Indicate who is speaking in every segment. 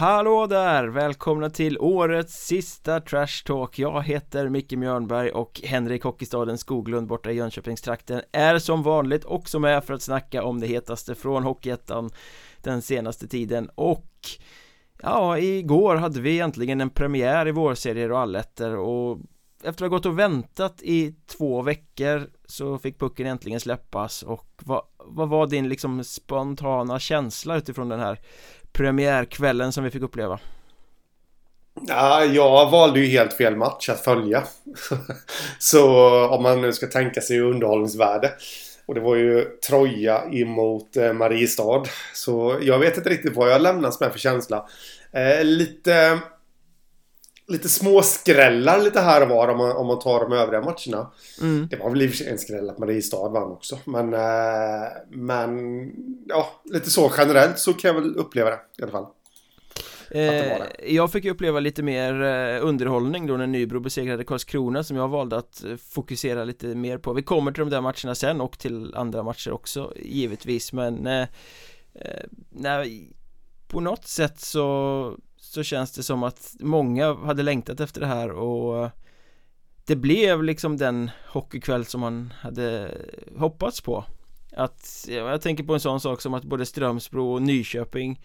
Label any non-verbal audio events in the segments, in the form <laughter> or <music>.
Speaker 1: Hallå där! Välkomna till årets sista Trash Talk. Jag heter Micke Mjörnberg och Henrik Hockeystaden Skoglund borta i Jönköpingstrakten är som vanligt också med för att snacka om det hetaste från Hockeyettan den senaste tiden. Och ja, igår hade vi egentligen en premiär i vårserier och allettor och efter att ha gått och väntat i två veckor så fick pucken äntligen släppas. Och vad, vad var din liksom spontana känsla utifrån den här premiärkvällen som vi fick uppleva?
Speaker 2: Ja, jag valde ju helt fel match att följa. <laughs> så om man nu ska tänka sig underhållningsvärde. Och det var ju Troja emot eh, Mariestad. Så jag vet inte riktigt vad jag lämnas med för känsla. Eh, lite lite småskrällar lite här och var om man, om man tar de övriga matcherna. Mm. Det var väl i och för sig en skräll att Mariestad vann också. Men, eh, men ja, lite så generellt så kan jag väl uppleva det i alla fall.
Speaker 1: Eh, jag fick uppleva lite mer eh, underhållning då när Nybro besegrade Karlskrona som jag valde att fokusera lite mer på Vi kommer till de där matcherna sen och till andra matcher också givetvis men eh nej, på något sätt så så känns det som att många hade längtat efter det här och det blev liksom den hockeykväll som man hade hoppats på. Att, jag tänker på en sån sak som att både Strömsbro och Nyköping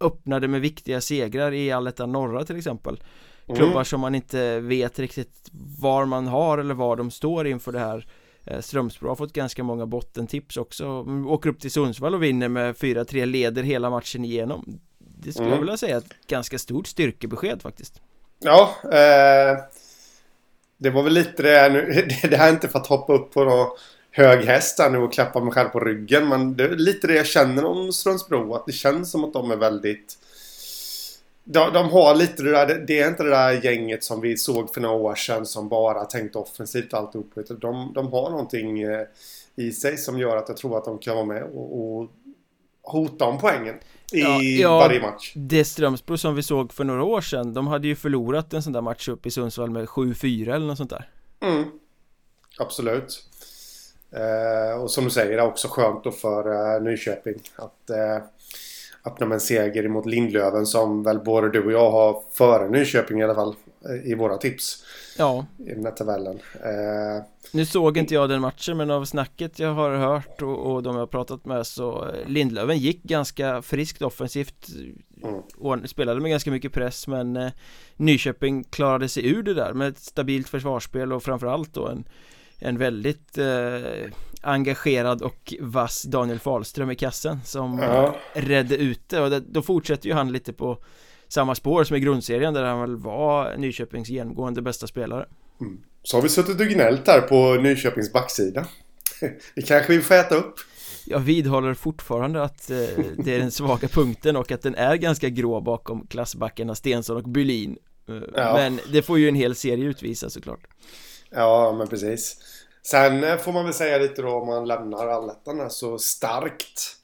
Speaker 1: öppnade med viktiga segrar i Allettan norra till exempel. Mm. Klubbar som man inte vet riktigt var man har eller var de står inför det här. Eh, Strömsbro har fått ganska många bottentips också. Åker upp till Sundsvall och vinner med 4-3 leder hela matchen igenom det skulle mm. jag vilja säga ett ganska stort styrkebesked faktiskt.
Speaker 2: Ja, eh, det var väl lite det nu. <laughs> Det här är inte för att hoppa upp på någon hög häst här nu och klappa mig själv på ryggen. Men det är lite det jag känner om Strömsbro. Att det känns som att de är väldigt... De, de, har lite det där, det är inte det där gänget som vi såg för några år sedan som bara tänkte offensivt alltihop. De, de har någonting eh, i sig som gör att jag tror att de kan vara med och, och hota om poängen i ja, ja, varje match.
Speaker 1: Det Strömsbro som vi såg för några år sedan, de hade ju förlorat en sån där match upp i Sundsvall med 7-4 eller något sånt där.
Speaker 2: Mm. Absolut. Eh, och som du säger, det är också skönt då för eh, Nyköping att eh, öppna med en seger mot Lindlöven som väl både du och jag har före Nyköping i alla fall eh, i våra tips.
Speaker 1: Ja.
Speaker 2: I den här tabellen.
Speaker 1: Eh, nu såg inte jag den matchen men av snacket jag har hört och, och de jag har pratat med så eh, Lindlöven gick ganska friskt offensivt mm. spelade med ganska mycket press men eh, Nyköping klarade sig ur det där med ett stabilt försvarsspel och framförallt då en en väldigt eh, engagerad och vass Daniel Fahlström i kassen som ja. redde ut det och det, då fortsätter ju han lite på samma spår som i grundserien där han väl var Nyköpings genomgående bästa spelare.
Speaker 2: Mm. Så har vi suttit och gnällt här på Nyköpings backsida. <laughs> Det kanske vi får äta upp.
Speaker 1: Jag vidhåller fortfarande att eh, det är den svaga punkten och att den är ganska grå bakom klassbackarna Stensson och Bylin. Eh, ja. Men det får ju en hel serie utvisa såklart.
Speaker 2: Ja, men precis. Sen eh, får man väl säga lite då om man lämnar allettan så starkt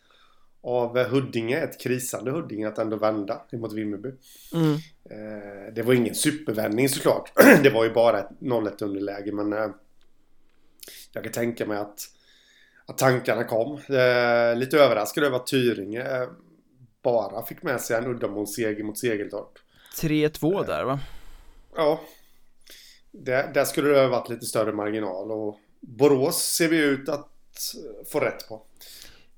Speaker 2: av Huddinge, ett krisande Huddinge, att ändå vända mot Vimmerby. Mm. Eh, det var ingen supervändning såklart. <clears throat> det var ju bara ett 0-1 underläge men eh, jag kan tänka mig att, att tankarna kom. Eh, lite överraskad över att Tyringe bara fick med sig en uddamålsseger mot Segeltorp.
Speaker 1: 3-2 där va?
Speaker 2: Ja. Det, där skulle det ha varit lite större marginal och Borås ser vi ut att få rätt på.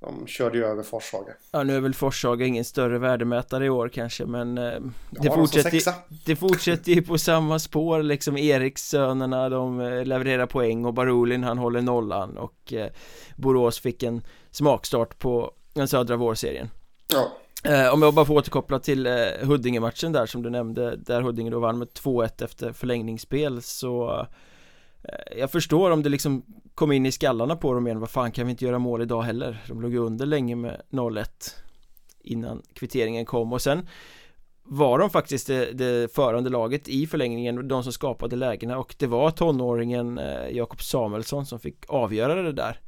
Speaker 2: De körde ju över Forshaga.
Speaker 1: Ja, nu är väl Forshaga ingen större värdemätare i år kanske, men eh, det, fortsätter, det fortsätter ju på samma spår liksom Erikssönerna, de eh, levererar poäng och Barolin han håller nollan och eh, Borås fick en smakstart på den södra vårserien.
Speaker 2: Ja.
Speaker 1: Eh, om jag bara får återkoppla till Huddinge-matchen där som du nämnde, där Huddinge då vann med 2-1 efter förlängningsspel så jag förstår om det liksom kom in i skallarna på dem igen, vad fan kan vi inte göra mål idag heller? De låg ju under länge med 0-1 innan kvitteringen kom. Och sen var de faktiskt det, det förande laget i förlängningen, de som skapade lägena. Och det var tonåringen eh, Jakob Samuelsson som fick avgöra det där.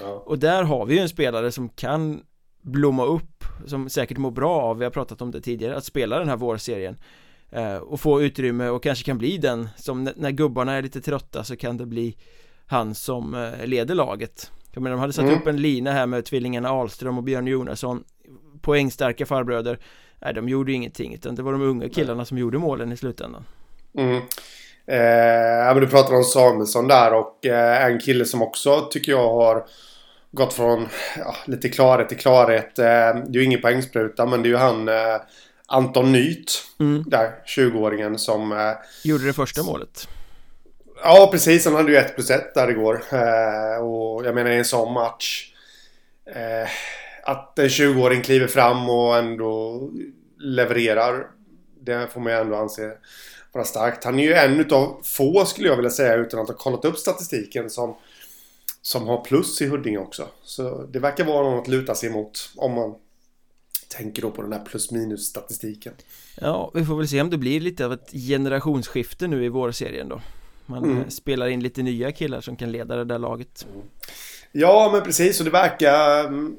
Speaker 1: Ja. och där har vi ju en spelare som kan blomma upp, som säkert mår bra av, vi har pratat om det tidigare, att spela den här vårserien. eh, och få utrymme och kanske kan bli den som när gubbarna är lite trötta så kan det bli han som eh, leder laget Jag menar de hade satt mm. upp en lina här med tvillingarna Ahlström och Björn Jonasson Poängstarka farbröder Nej, de gjorde ingenting utan det var de unga killarna som gjorde målen i slutändan.
Speaker 2: Mm. Eh, men du pratade om Samuelsson där och eh, en kille som också tycker jag har gått från ja, lite klarhet till klarhet. Eh, det är ju ingen poängspruta men det är ju han eh, Anton Nyt. Mm. Där, 20-åringen som... Eh,
Speaker 1: Gjorde det första målet.
Speaker 2: Ja, precis. Han hade ju 1 plus 1 där igår. Eh, och jag menar i en sån match. Eh, att en 20-åring kliver fram och ändå levererar. Det får man ju ändå anse vara starkt. Han är ju en utav få skulle jag vilja säga utan att ha kollat upp statistiken som, som har plus i Huddinge också. Så det verkar vara något att luta sig emot om man tänker då på den här plus minus statistiken.
Speaker 1: Ja, vi får väl se om det blir lite av ett generationsskifte nu i vårserien då. Man mm. spelar in lite nya killar som kan leda det där laget. Mm.
Speaker 2: Ja, men precis. Och det verkar... Mm,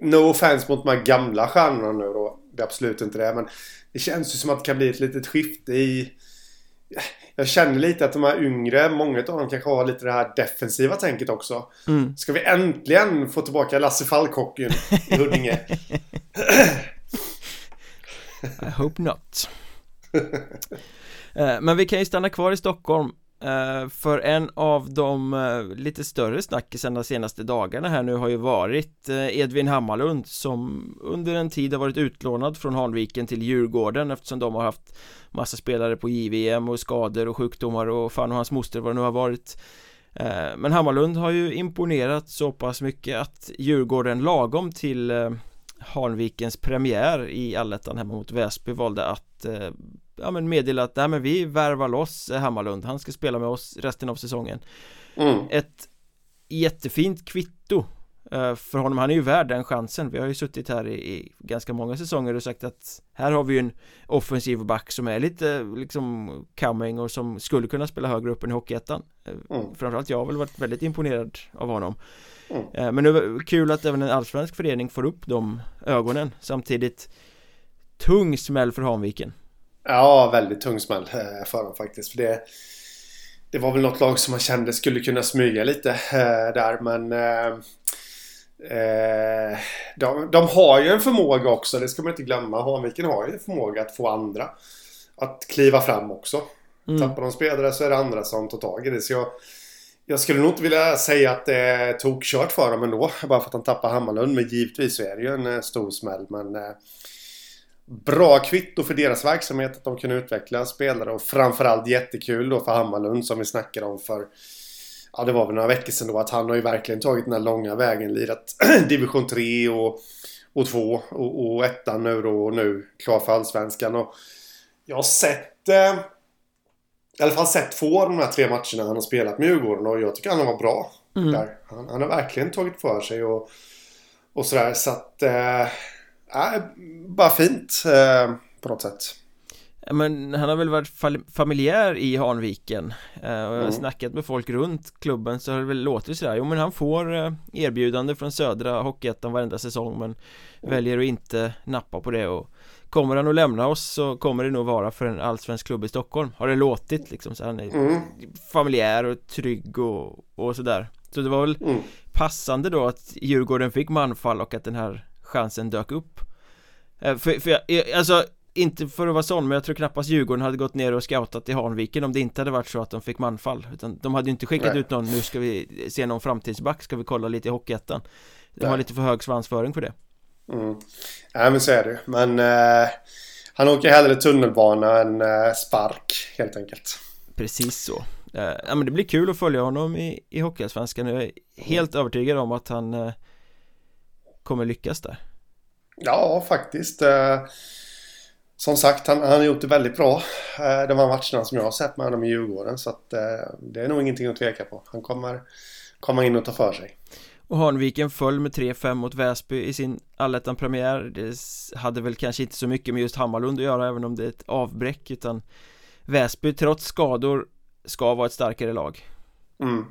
Speaker 2: no offense mot de här gamla stjärnorna nu då. Det är absolut inte det. Men det känns ju som att det kan bli ett litet skifte i... Jag känner lite att de här yngre, många av dem kanske har lite det här defensiva tänket också. Mm. Ska vi äntligen få tillbaka Lasse Falkhockeyn i Huddinge? <laughs> <coughs>
Speaker 1: I hope not. Eh, men vi kan ju stanna kvar i Stockholm eh, för en av de eh, lite större snackisarna de senaste dagarna här nu har ju varit Edvin Hammarlund som under en tid har varit utlånad från Hanviken till Djurgården eftersom de har haft massa spelare på JVM och skador och sjukdomar och fan och hans moster vad det nu har varit Men Hammarlund har ju imponerat så pass mycket att Djurgården lagom till Hanvikens premiär i allettan hemma mot Väsby valde att ja, men meddela att nej, men vi värvar loss Hammarlund Han ska spela med oss resten av säsongen mm. Ett jättefint kvitto eh, för honom, han är ju värd den chansen Vi har ju suttit här i, i, ganska många säsonger och sagt att Här har vi ju en offensiv back som är lite liksom coming och som skulle kunna spela högre upp än i Hockeyettan eh, mm. Framförallt jag har väl varit väldigt imponerad av honom mm. Eh, men det är kul att även en allsvensk förening får upp de ögonen Samtidigt Tung smäll för Hanviken
Speaker 2: Ja, väldigt tung smäll eh, för dem faktiskt. För det, det var väl något lag som man kände skulle kunna smyga lite eh, där men eh, de, de, har ju en förmåga också, det ska man inte glömma. Hanviken har ju en förmåga att få andra att kliva fram också. Mm. Tappar de spelare så är det andra som tar tag i det. Så jag, jag skulle nog inte vilja säga att det är tokkört för dem ändå. Bara för att de tappar Hammarlund. Men givetvis så är det ju en stor smäll. Men bra kvitto för deras verksamhet att de kan utveckla spelare och framförallt jättekul då för Hammarlund som vi snackade om för Ja det var väl några veckor sedan då att han har ju verkligen tagit den här långa vägen lirat <clears throat> division 3 och, och 2 och, och ettan nu då och nu klar för allsvenskan och Jag har sett eh, I alla fall sett två av de här tre matcherna han har spelat med Djurgården och jag tycker han har varit bra mm. där. Han, han, har verkligen tagit för sig och, och sådär så att eh, äh, bara fint eh, på något sätt.
Speaker 1: Men han har väl varit familjär i Hanviken eh, och jag har mm. snackat med folk runt klubben så har det väl låtit sådär Jo men han får eh, erbjudande från södra Hockeyettan varenda säsong men mm. väljer att inte nappa på det och Kommer han att lämna oss så kommer det nog vara för en allsvensk klubb i Stockholm Har det låtit liksom så han är mm. familjär och trygg och, och sådär Så det var väl mm. passande då att Djurgården fick manfall och att den här chansen dök upp eh, För, för jag, alltså inte för att vara sån men jag tror knappast Djurgården hade gått ner och scoutat i Hanviken om det inte hade varit så att de fick manfall. Utan de hade ju inte skickat Nej. ut någon, nu ska vi se någon framtidsback, ska vi kolla lite i Hockeyettan. De Nej. har lite för hög svansföring för det.
Speaker 2: Mm. Nej men så är det men eh, Han åker hellre tunnelbana än eh, spark helt enkelt.
Speaker 1: Precis så. Eh, Ja men det blir kul att följa honom i, i Hockeyallsvenskan. Jag är helt övertygad om att han eh, kommer lyckas där.
Speaker 2: Ja, faktiskt. Som sagt, han, han har gjort det väldigt bra. Eh, de här matcherna som jag har sett med honom i Djurgården. Så att, eh, det är nog ingenting att tveka på. Han kommer komma in och ta för sig.
Speaker 1: Och Hanviken föll med 3-5 mot Väsby i sin allettan-premiär Det hade väl kanske inte så mycket med just Hammarlund att göra även om det är ett avbräck utan Väsby trots skador ska vara ett starkare lag
Speaker 2: mm.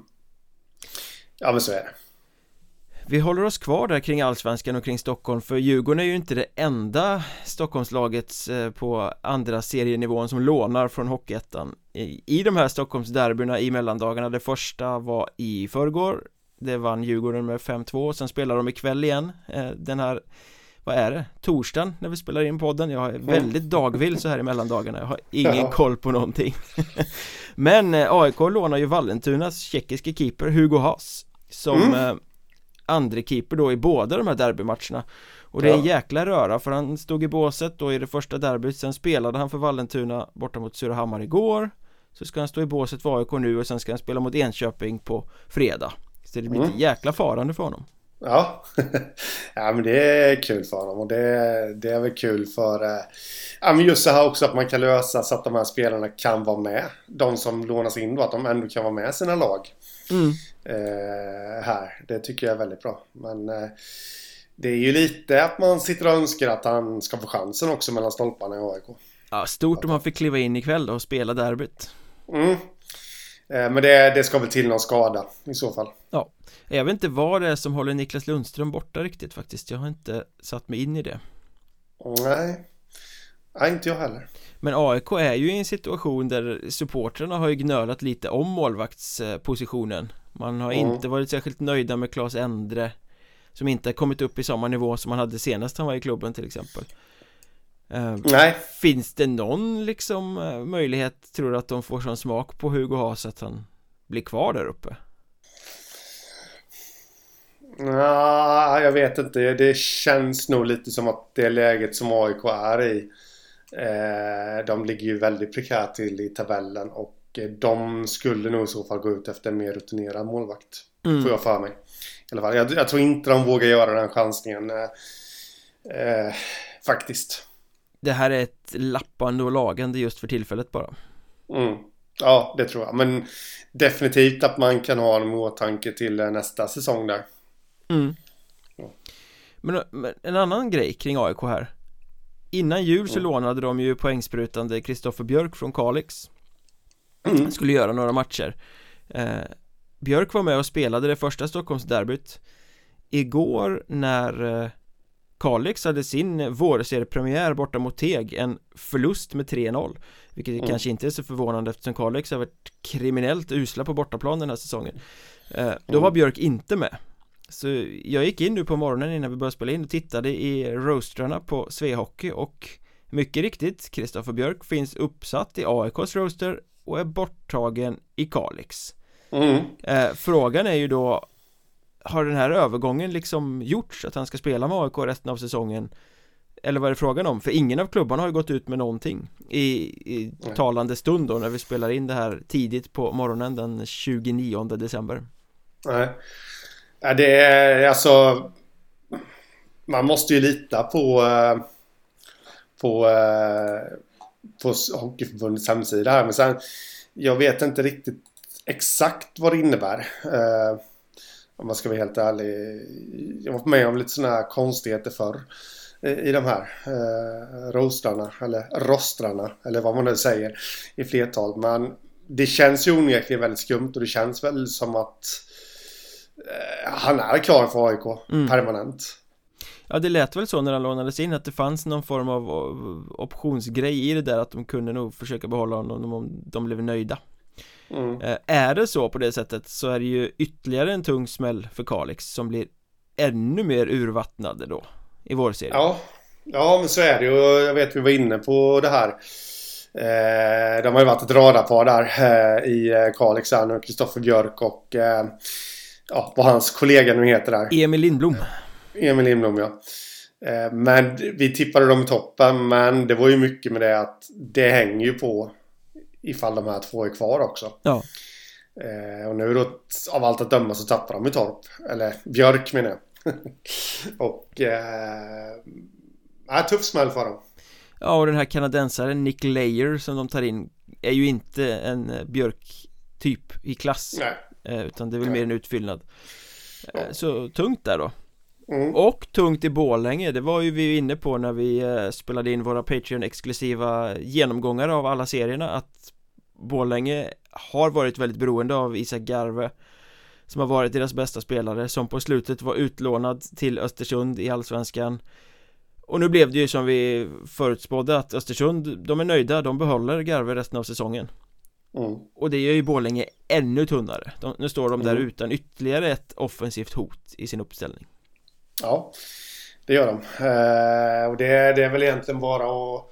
Speaker 2: Ja men så är det
Speaker 1: vi håller oss kvar där kring Allsvenskan och kring Stockholm för Djurgården är ju inte det enda Stockholmslaget eh, på andra serienivån som lånar från Hockeyettan I de här Stockholmsderbyna i mellandagarna, det första var i förrgår Det vann Djurgården med 5-2, sen spelar de ikväll igen eh, Den här vad är det? Torsdagen när vi spelar in podden Jag är väldigt dagvill så här i mellandagarna Jag har ingen ja. koll på någonting <laughs> Men eh, AIK lånar ju Vallentunas tjeckiske keeper Hugo Haas Som mm. Andre keeper då i båda de här derbymatcherna Och det är en jäkla röra för han stod i båset då i det första derbyt Sen spelade han för Vallentuna borta mot Surahammar igår Så ska han stå i båset för AIK nu och sen ska han spela mot Enköping på fredag Så det blir mm. ett jäkla farande för honom
Speaker 2: Ja. <laughs> ja, men det är kul för honom och det, det är väl kul för... Eh, ja, men just så här också att man kan lösa så att de här spelarna kan vara med. De som lånas in då, att de ändå kan vara med sina lag. Mm. Eh, här. Det tycker jag är väldigt bra. Men eh, det är ju lite att man sitter och önskar att han ska få chansen också mellan stolparna i AIK.
Speaker 1: Ja, stort om han fick kliva in ikväll då och spela derbyt.
Speaker 2: Mm. Eh, men det, det ska väl till någon skada i så fall.
Speaker 1: Ja. Jag vet inte vad det är som håller Niklas Lundström borta riktigt faktiskt Jag har inte satt mig in i det
Speaker 2: Nej Nej, inte jag heller
Speaker 1: Men AIK är ju i en situation där supportrarna har ju gnölat lite om målvaktspositionen Man har mm. inte varit särskilt nöjda med Claes Endre Som inte har kommit upp i samma nivå som han hade senast han var i klubben till exempel
Speaker 2: uh, Nej
Speaker 1: Finns det någon liksom uh, möjlighet tror du att de får sån smak på Hugo Haas att han blir kvar där uppe?
Speaker 2: Ja, jag vet inte. Det känns nog lite som att det läget som AIK är i. Eh, de ligger ju väldigt prekärt till i tabellen och de skulle nog i så fall gå ut efter en mer rutinerad målvakt. Mm. Får jag för mig. I alla fall. Jag, jag, tror inte de vågar göra den chansningen. Eh, eh, faktiskt.
Speaker 1: Det här är ett lappande och lagande just för tillfället bara.
Speaker 2: Mm. Ja, det tror jag. Men definitivt att man kan ha en åtanke till nästa säsong där.
Speaker 1: Mm. Men, men, en annan grej kring AIK här Innan jul så mm. lånade de ju poängsprutande Kristoffer Björk från Kalix mm. Skulle göra några matcher eh, Björk var med och spelade det första Stockholmsderbyt Igår när eh, Kalix hade sin vårseriepremiär borta mot Teg En förlust med 3-0 Vilket mm. kanske inte är så förvånande eftersom Kalix har varit kriminellt usla på bortaplan den här säsongen eh, Då var mm. Björk inte med så jag gick in nu på morgonen innan vi började spela in och tittade i roastrarna på Svehockey och mycket riktigt, Kristoffer Björk finns uppsatt i AIKs roaster och är borttagen i Kalix mm. eh, Frågan är ju då Har den här övergången liksom gjorts att han ska spela med AIK resten av säsongen? Eller vad är det frågan om? För ingen av klubbarna har ju gått ut med någonting I, i talande stund då när vi spelar in det här tidigt på morgonen den 29 december
Speaker 2: Nej Ja, det är alltså... Man måste ju lita på... Eh, på, eh, på Hockeyförbundets hemsida här. Men sen... Jag vet inte riktigt exakt vad det innebär. Eh, om man ska vara helt ärlig. Jag var med om lite sådana här konstigheter förr. I de här eh, rostrarna. Eller rostrarna. Eller vad man nu säger. I flertal. Men det känns ju onekligen väldigt skumt. Och det känns väl som att Eh, han är klar för AIK mm. permanent.
Speaker 1: Ja det lät väl så när han lånades in att det fanns någon form av optionsgrej i det där att de kunde nog försöka behålla honom om de blev nöjda mm. Eh, är det så på det sättet så är det ju ytterligare en tung smäll för Kalix som blir ännu mer urvattnade då i vår serie.
Speaker 2: Ja, ja men så är det ju jag vet vi var inne på det här eh, De har ju varit ett radarpar där eh, i Kalix här nu, Kristoffer Björk och eh, ja, vad hans kollega nu heter där.
Speaker 1: Emil Lindblom.
Speaker 2: Emil Lindblom, ja. Eh, men vi tippade dem i toppen, men det var ju mycket med det att det hänger ju på ifall de här två är kvar också.
Speaker 1: Ja.
Speaker 2: Eh, och nu då, av allt att döma så tappar de i Torp. Eller Björk menar jag. <laughs> och... Eh, tuff smäll för dem.
Speaker 1: Ja, och den här kanadensaren Nick Layer som de tar in är ju inte en Björk-typ i klass.
Speaker 2: Nej.
Speaker 1: Eh, utan det är väl mer en utfyllnad eh, Så tungt där då mm. Och tungt i Bålänge, det var ju vi inne på när vi eh, spelade in våra Patreon-exklusiva genomgångar av alla serierna Att Bålänge har varit väldigt beroende av Isak Garve Som har varit deras bästa spelare som på slutet var utlånad till Östersund i Allsvenskan och nu blev det ju som vi förutspådde att Östersund, de är nöjda, de behåller Garve resten av säsongen Mm. Och det gör ju Borlänge ännu tunnare de, Nu står de där mm. utan ytterligare ett offensivt hot i sin uppställning
Speaker 2: Ja Det gör de. Eh, och det, det är väl egentligen bara att...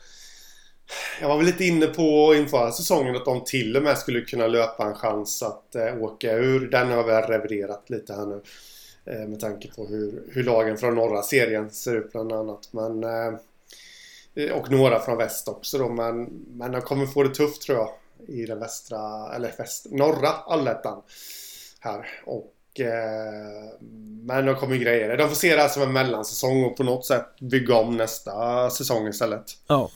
Speaker 2: Jag var väl lite inne på inför säsongen att de till och med skulle kunna löpa en chans att eh, åka ur. Den har väl reviderat lite här nu. Eh, med tanke på hur, hur lagen från norra serien ser ut bland annat. Men, eh, eh, och några från väst också då. Men, men de kommer få det tufft tror jag. I den västra, eller väst, norra allettan. Här. Och men de kommer grejer. De får se det här som en mellansäsong och på något sätt bygga om nästa säsong istället.
Speaker 1: Ja.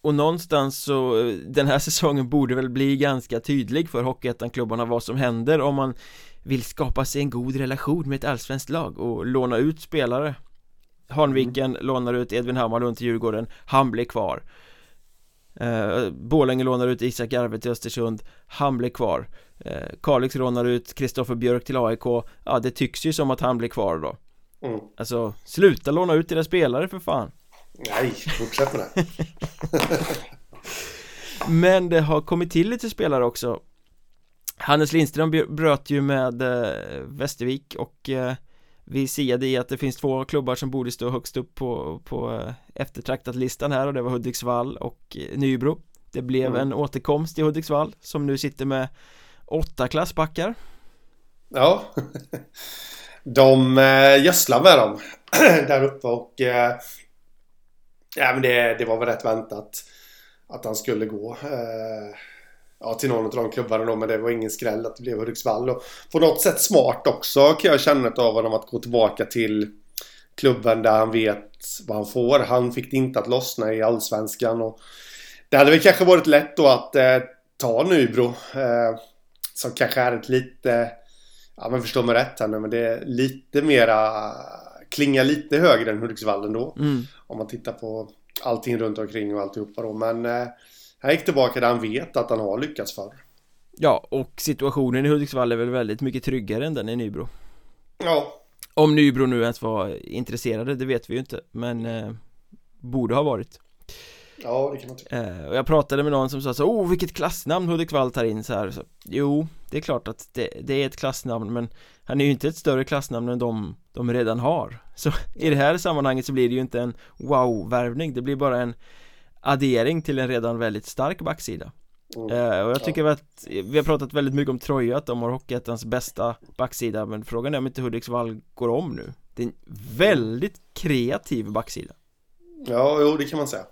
Speaker 1: Och någonstans så, den här <laughs> säsongen borde väl bli ganska tydlig för Hockeyettan-klubbarna vad som händer om man vill skapa sig en god relation med ett allsvenskt lag och låna ut spelare Hanviken mm. lånar ut Edvin Hammarlund till Djurgården, han blir kvar eh, Borlänge lånar ut Isak Arve till Östersund, han blir kvar. Eh, Kalix lånar ut Kristoffer Björk till AIK Ja det tycks ju som att han blir kvar då. Mm. Alltså sluta låna ut era spelare för fan.
Speaker 2: Nej, fortsätt med det. <laughs>
Speaker 1: Men det har kommit till lite spelare också. Hannes Lindström bröt ju med eh, Västervik och eh, vi siade i att det finns två klubbar som borde stå högst upp på, på eh, eftertraktat listan här och det var Hudiksvall och eh, Nybro. Det blev mm. en återkomst i Hudiksvall som nu sitter med åtta klassbackar.
Speaker 2: Ja. <laughs> De eh, gödslar med dem <clears throat> där uppe och eh, Ja men det, det var väl rätt väntat Att han skulle gå eh, ja, till någon av de klubbarna då, men det var ingen skräll att det blev Hudiksvall. Och på något sätt smart också kan jag känna av honom att gå tillbaka till klubben där han vet vad han får. Han fick det inte att lossna i Allsvenskan. Och det hade väl kanske varit lätt då att eh, ta Nybro. Eh, som kanske är ett lite, ja men förstå mig rätt här nu, men det är lite mera, klingar lite högre än Hudiksvall ändå. Mm. Om man tittar på allting runt omkring och alltihopa då. Men eh, han gick tillbaka där han vet att han har lyckats förr.
Speaker 1: Ja, och situationen i Hudiksvall är väl väldigt mycket tryggare än den i Nybro.
Speaker 2: Ja.
Speaker 1: Om Nybro nu ens var intresserade, det vet vi ju inte, men eh, borde ha varit.
Speaker 2: Ja, det kan man tycka.
Speaker 1: Eh, och jag pratade med någon som sa så, oh vilket klassnamn Hudiksvall tar in så här. Så, jo, det är klart att det, det, är ett klassnamn, men han är ju inte ett större klassnamn än de de redan har. <laughs> Så i det här sammanhanget så blir det ju inte en wow-värvning, det blir bara en addering till en redan väldigt stark backsida. Mm. eh, Och jag tycker ja. att vi har pratat väldigt mycket om Troja, att de har Hockeyettans bästa backsida Men frågan är om inte Hudiksvall går om nu. Det är en väldigt kreativ backsida.
Speaker 2: Ja, jo det kan man säga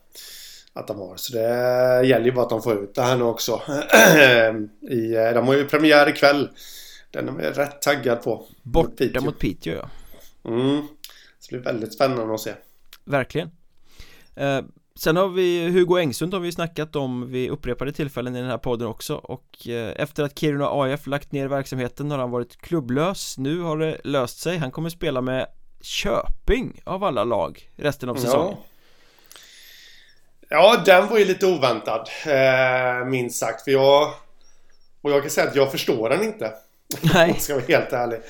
Speaker 2: Att de har, så det gäller ju bara att de får ut det här nu också. <clears throat> I, eh, De har ju premiär ikväll. Den är jag rätt taggad på.
Speaker 1: Borta mot Piteå ja.
Speaker 2: Mm. Så det blir väldigt spännande att se.
Speaker 1: Verkligen. Eh, Sen har vi Hugo Engsund har vi snackat om vid upprepade tillfällen i den här podden också och eh, efter att Kiruna AF lagt ner verksamheten har han varit klubblös. Nu har det löst sig, han kommer spela med Köping av alla lag resten av säsongen.
Speaker 2: Ja, ja den var ju lite oväntad eh, minst sagt för jag Och jag kan säga att jag förstår den inte.
Speaker 1: Nej. <laughs> Jag
Speaker 2: ska vara helt ärlig.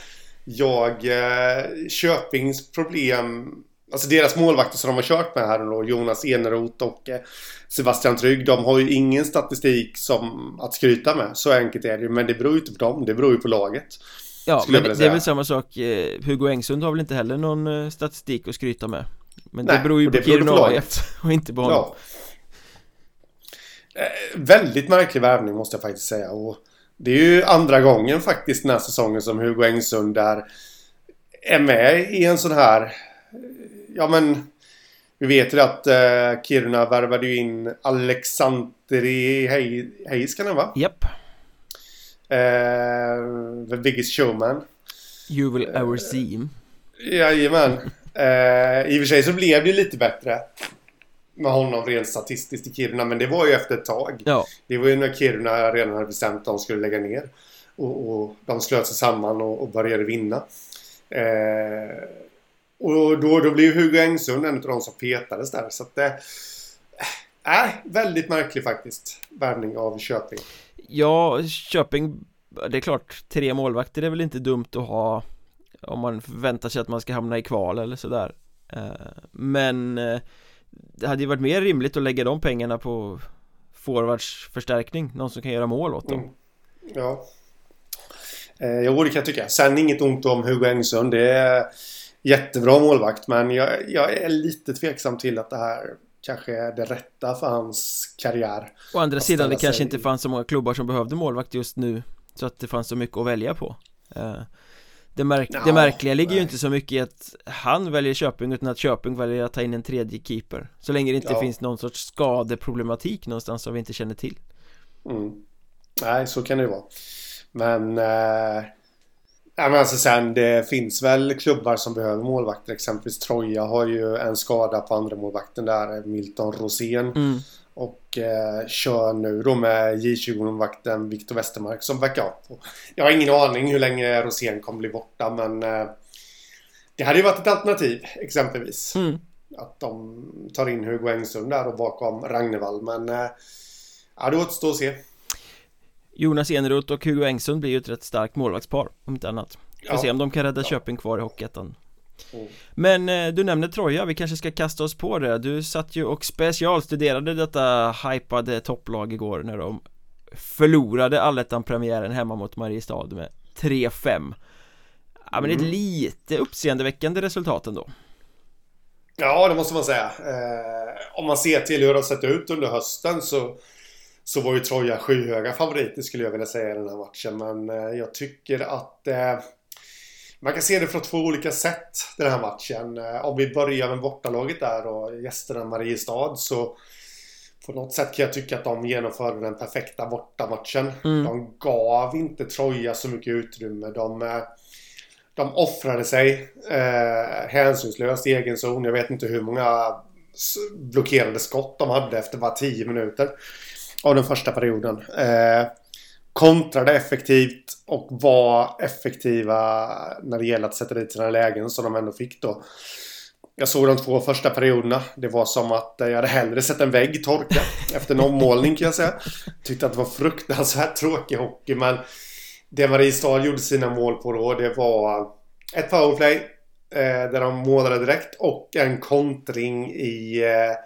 Speaker 2: Jag eh, Köpings problem Alltså deras målvakter som de har kört med här då, Jonas Eneroth och eh, Sebastian Trygg, de har ju ingen statistik som att skryta med. Så enkelt är det ju. Men det beror ju inte på dem, det beror ju på laget.
Speaker 1: Ja, men det, är väl samma sak. Eh, Hugo Engsund har väl inte heller någon eh, statistik att skryta med. Men Nej, det beror ju på Kiruna AF <laughs> och inte på honom.
Speaker 2: Ja. väldigt märklig värvning måste jag faktiskt säga. Och det är ju andra gången faktiskt den här säsongen som Hugo Engsund där är med i en sån här ja men vi vet ju att uh, Kiruna värvade ju in Alexandri Hayes kan det va?
Speaker 1: Japp.
Speaker 2: Uh, the biggest showman.
Speaker 1: You will ever see him.
Speaker 2: Jajamän. Uh, I och för sig så blev det ju lite bättre med honom rent statistiskt i Kiruna. Men det var ju efter ett tag.
Speaker 1: Ja.
Speaker 2: Det var ju när Kiruna redan hade bestämt att de skulle lägga ner. Och, och de slöt sig samman och, och började vinna. Eh, och då, då blir Hugo Engsund en av de som petades där. Så att det... Äh, väldigt märklig faktiskt. Värvning av Köping.
Speaker 1: Ja, Köping... Det är klart, tre målvakter är väl inte dumt att ha om man förväntar sig att man ska hamna i kval eller sådär eh, Men det hade ju varit mer rimligt att lägga de pengarna på forwardsförstärkning, någon som kan göra mål åt dem mm.
Speaker 2: Ja eh, Jo, det kan jag tycka. Sen inget ont om Hugo Engsund. Det är jättebra målvakt. Men jag, jag är lite tveksam till att det här kanske är det rätta för hans karriär.
Speaker 1: Å andra sidan, det kanske inte fanns så många klubbar som behövde målvakt just nu Så att det fanns så mycket att välja på eh, det, märk ja, det märkliga ligger nej. ju inte så mycket i att han väljer Köping utan att Köping väljer att ta in en tredje keeper Så länge det inte ja. finns någon sorts skadeproblematik någonstans som vi inte känner till
Speaker 2: mm. Nej, så kan det ju vara Men eh... Ja, men alltså sen det finns väl klubbar som behöver målvakter. Exempelvis Troja har ju en skada på andra målvakten där, Milton Rosén. Mm. Och eh, kör nu då med J20-målvakten Viktor Westermark som backup. Jag har ingen aning hur länge Rosén kommer bli borta men eh, det hade ju varit ett alternativ exempelvis. Mm. Att de tar in Hugo Engström där och bakom Ragnevall men eh, ja, det återstår att se.
Speaker 1: Jonas Eneroth och Hugo Engström blir ju ett rätt starkt målvaktspar om inte annat Får ja. se om de kan rädda ja. Köping kvar i Hockeyettan mm. Men eh, du nämnde Troja, vi kanske ska kasta oss på det Du satt ju och specialstuderade detta hypade topplag igår när de förlorade allettan-premiären hemma mot Mariestad med 3-5 Ja men mm. ett lite uppseendeväckande resultat ändå
Speaker 2: Ja det måste man säga eh, Om man ser till hur det har sett ut under hösten så så var ju Troja skyhöga favoriter skulle jag vilja säga i den här matchen. Men eh, jag tycker att eh, man kan se det från två olika sätt den här matchen. Eh, om vi börjar med bortalaget där och gästerna Mariestad så på något sätt kan jag tycka att de genomförde den perfekta bortamatchen. Mm. De gav inte Troja så mycket utrymme. De, de offrade sig eh, hänsynslöst i egen zon. Jag vet inte hur många blockerade skott de hade efter bara 10 minuter av den första perioden. Eh, kontrade effektivt och var effektiva när det gäller att sätta dit sina lägen som de ändå fick då. Jag såg de två första perioderna. Det var som att eh, jag hade hellre sett en vägg torka <laughs> efter en ommålning kan jag säga. Tyckte att det var fruktansvärt tråkig hockey men det Mariestad gjorde sina mål på då det var ett powerplay eh, där de målade direkt och en kontring i eh,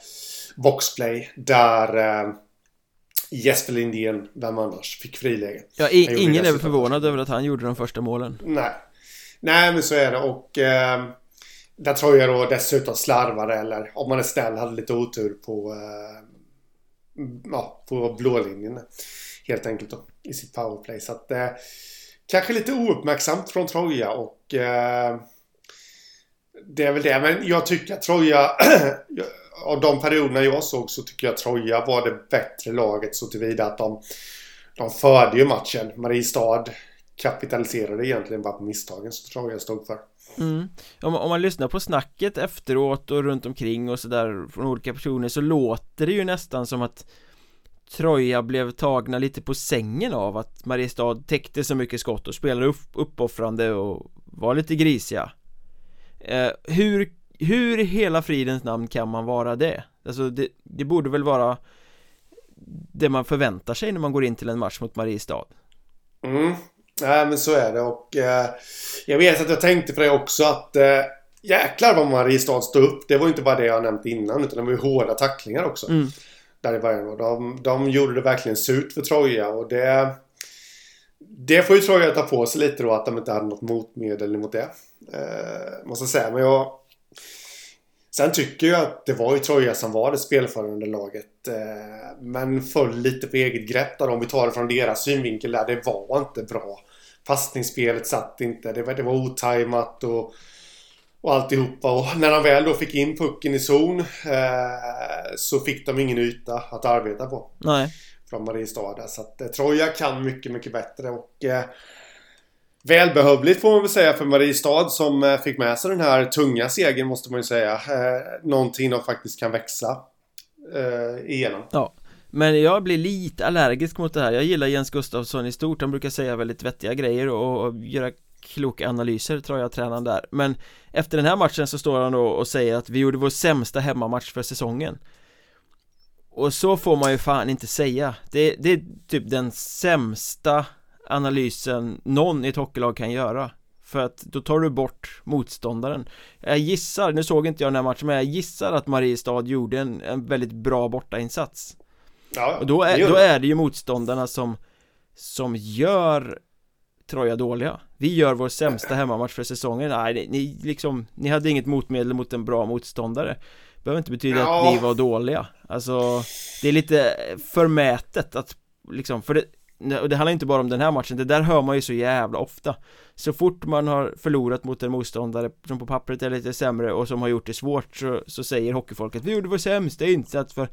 Speaker 2: boxplay där eh, Jesper Lindén, vem annars, fick friläge.
Speaker 1: Ja, i, ingen är väl förvånad över att han gjorde de första målen.
Speaker 2: Nej. Nej, men så är det och eh, där tror jag då dessutom slarvade eller om man är snäll hade lite otur på eh, ja, på blålinjen. Helt enkelt då, i sitt powerplay. Så att eh, kanske lite ouppmärksamt från Troja och eh, det är väl det. Men jag tycker att Troja <clears throat> av de perioderna jag såg så tycker jag Troja var det bättre laget så tillvida att de, de förde ju matchen. Mariestad kapitaliserade egentligen bara på misstagen som Troja stod för.
Speaker 1: Mm. Om, om, man lyssnar på snacket efteråt och runt omkring och sådär från olika personer så låter det ju nästan som att Troja blev tagna lite på sängen av att Mariestad täckte så mycket skott och spelade upp, uppoffrande och var lite grisiga eh, Hur hur i hela fridens namn kan man vara det? Alltså det, det borde väl vara det man förväntar sig när man går in till en match mot Mariestad
Speaker 2: Mm, nej men så är det och eh, jag vet att jag tänkte på det också att eh, jäklar vad Mariestad stod upp. Det var inte bara det jag nämnt innan utan det var ju hårda tacklingar också. Mm. Där i början. De, de gjorde det verkligen surt för Troja och det det får ju Troja ta på sig lite då att de inte hade något motmedel mot det. Eh, måste säga. Men jag, Sen tycker jag att det var ju Troja som var det spelförande laget. Eh, men föll lite på eget grepp där om vi tar det från deras synvinkel där. Det var inte bra. Passningsspelet satt inte. Det var, det var otajmat och, och alltihopa. Och när de väl då fick in pucken i zon eh, så fick de ingen yta att arbeta på.
Speaker 1: Nej.
Speaker 2: Från Mariestad. Så att eh, Troja kan mycket, mycket bättre. Och Välbehövligt får man väl säga för Mariestad som eh, fick med sig den här tunga segern måste man ju säga. Eh, någonting de faktiskt kan växa eh, igenom.
Speaker 1: Ja. Men jag blir lite allergisk mot det här Jag gillar Jens Gustafsson i stort Han brukar säga väldigt vettiga grejer och, och göra kloka analyser tror jag tränaren där Men efter den här matchen så står han då och säger att vi gjorde vår sämsta hemmamatch för säsongen Och så får man ju fan inte säga Det, det är typ den sämsta analysen någon i ett hockeylag kan göra. För att då tar du bort motståndaren. Jag gissar, nu såg inte jag den här matchen men jag gissar att Mariestad gjorde en, en väldigt bra bortainsats. Ja, Och då är, då är det ju motståndarna som Som gör Troja dåliga. Vi gör vår sämsta hemmamatch för säsongen. Nej, ni liksom Ni hade inget motmedel mot en bra motståndare. Behöver inte betyda ja. att ni var dåliga. Alltså Det är lite förmätet att Liksom, för det och det handlar inte bara om den här matchen, det där hör man ju så jävla ofta Så fort man har förlorat mot en motståndare som på pappret är lite sämre och som har gjort det svårt så, så säger hockeyfolket Vi gjorde vår sämsta insats för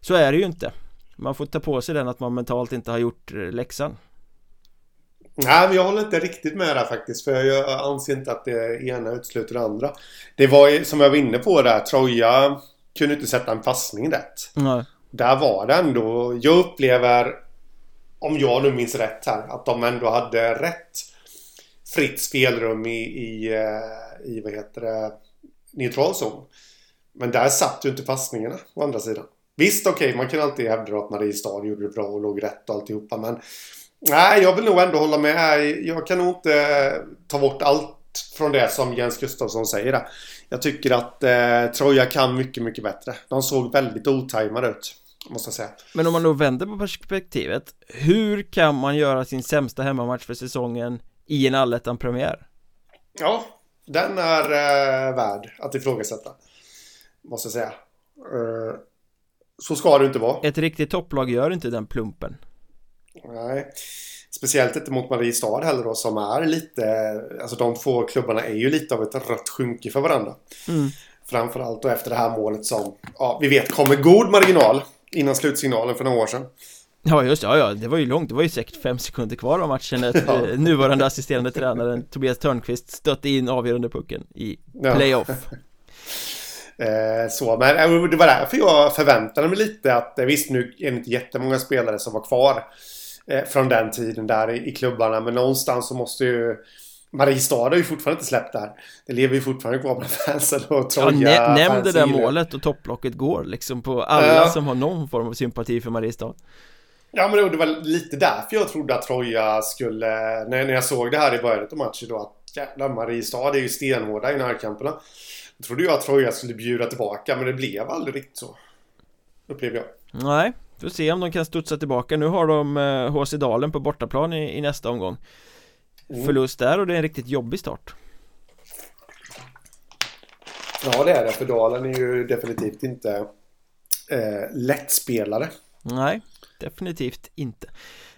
Speaker 1: Så är det ju inte Man får ta på sig den att man mentalt inte har gjort eh, läxan
Speaker 2: Nej, men jag håller inte riktigt med där faktiskt. För jag anser inte att det ena utesluter det andra. Det var ju, som jag var inne på där, Troja kunde inte sätta en passning rätt.
Speaker 1: Nej.
Speaker 2: Där var det ändå, jag upplever, om jag nu minns rätt här, att de ändå hade rätt fritt spelrum i, i, eh, i vad heter det, neutral zon. Men där satt ju inte passningarna å andra sidan. Visst, okej, okay, man kan alltid hävda att Mariestad gjorde det bra och låg rätt och alltihopa, men Nej, jag vill nog ändå hålla med. Jag kan nog inte ta bort allt från det som Jens Gustafsson säger där. Jag tycker att eh, Troja kan mycket, mycket bättre. De såg väldigt otajmade ut. Måste jag säga.
Speaker 1: Men om man då vänder på perspektivet Hur kan man göra sin sämsta hemmamatch för säsongen i en allettan-premiär?
Speaker 2: Ja, den är eh, värd att ifrågasätta. Måste jag säga. Eh, så ska det inte vara.
Speaker 1: Ett riktigt topplag gör inte den plumpen.
Speaker 2: Nej. Speciellt inte mot Mariestad heller då som är lite, alltså de två klubbarna är ju lite av ett rött skynke för varandra.
Speaker 1: Mm.
Speaker 2: Framförallt då efter det här målet som, ja vi vet kommer god marginal innan slutsignalen för några år sedan.
Speaker 1: Ja just ja, ja, det var ju långt, det var ju säkert fem sekunder kvar av matchen att <laughs> ja. Eh, nuvarande assisterande tränaren Tobias Törnqvist stötte in avgörande pucken i playoff. Ja. <laughs>
Speaker 2: Eh, så, men eh, det var därför jag förväntade mig lite att visst nu är det inte jättemånga spelare som var kvar Eh, från den tiden där i, i klubbarna. Men någonstans så måste ju Mariestad har ju fortfarande inte släppt där. Det lever ju fortfarande kvar bland fansen och Troja
Speaker 1: ja, Nämn det där målet och topplocket går liksom på alla uh, som har någon form av sympati för Mariestad.
Speaker 2: Ja men det var lite därför jag trodde att Troja skulle, när, när jag såg det här i början av matchen då att jävlar Mariestad är ju stenhårda i närkamperna. Då trodde jag att Troja skulle bjuda tillbaka men det blev aldrig riktigt så. Upplever jag.
Speaker 1: Nej, Får se om de kan studsa tillbaka Nu har de HC eh, Dalen på bortaplan i, i nästa omgång. Förlust där och det är en riktigt jobbig start.
Speaker 2: Ja det är det. För Dalen är ju definitivt inte eh, lättspelare.
Speaker 1: Nej, definitivt inte.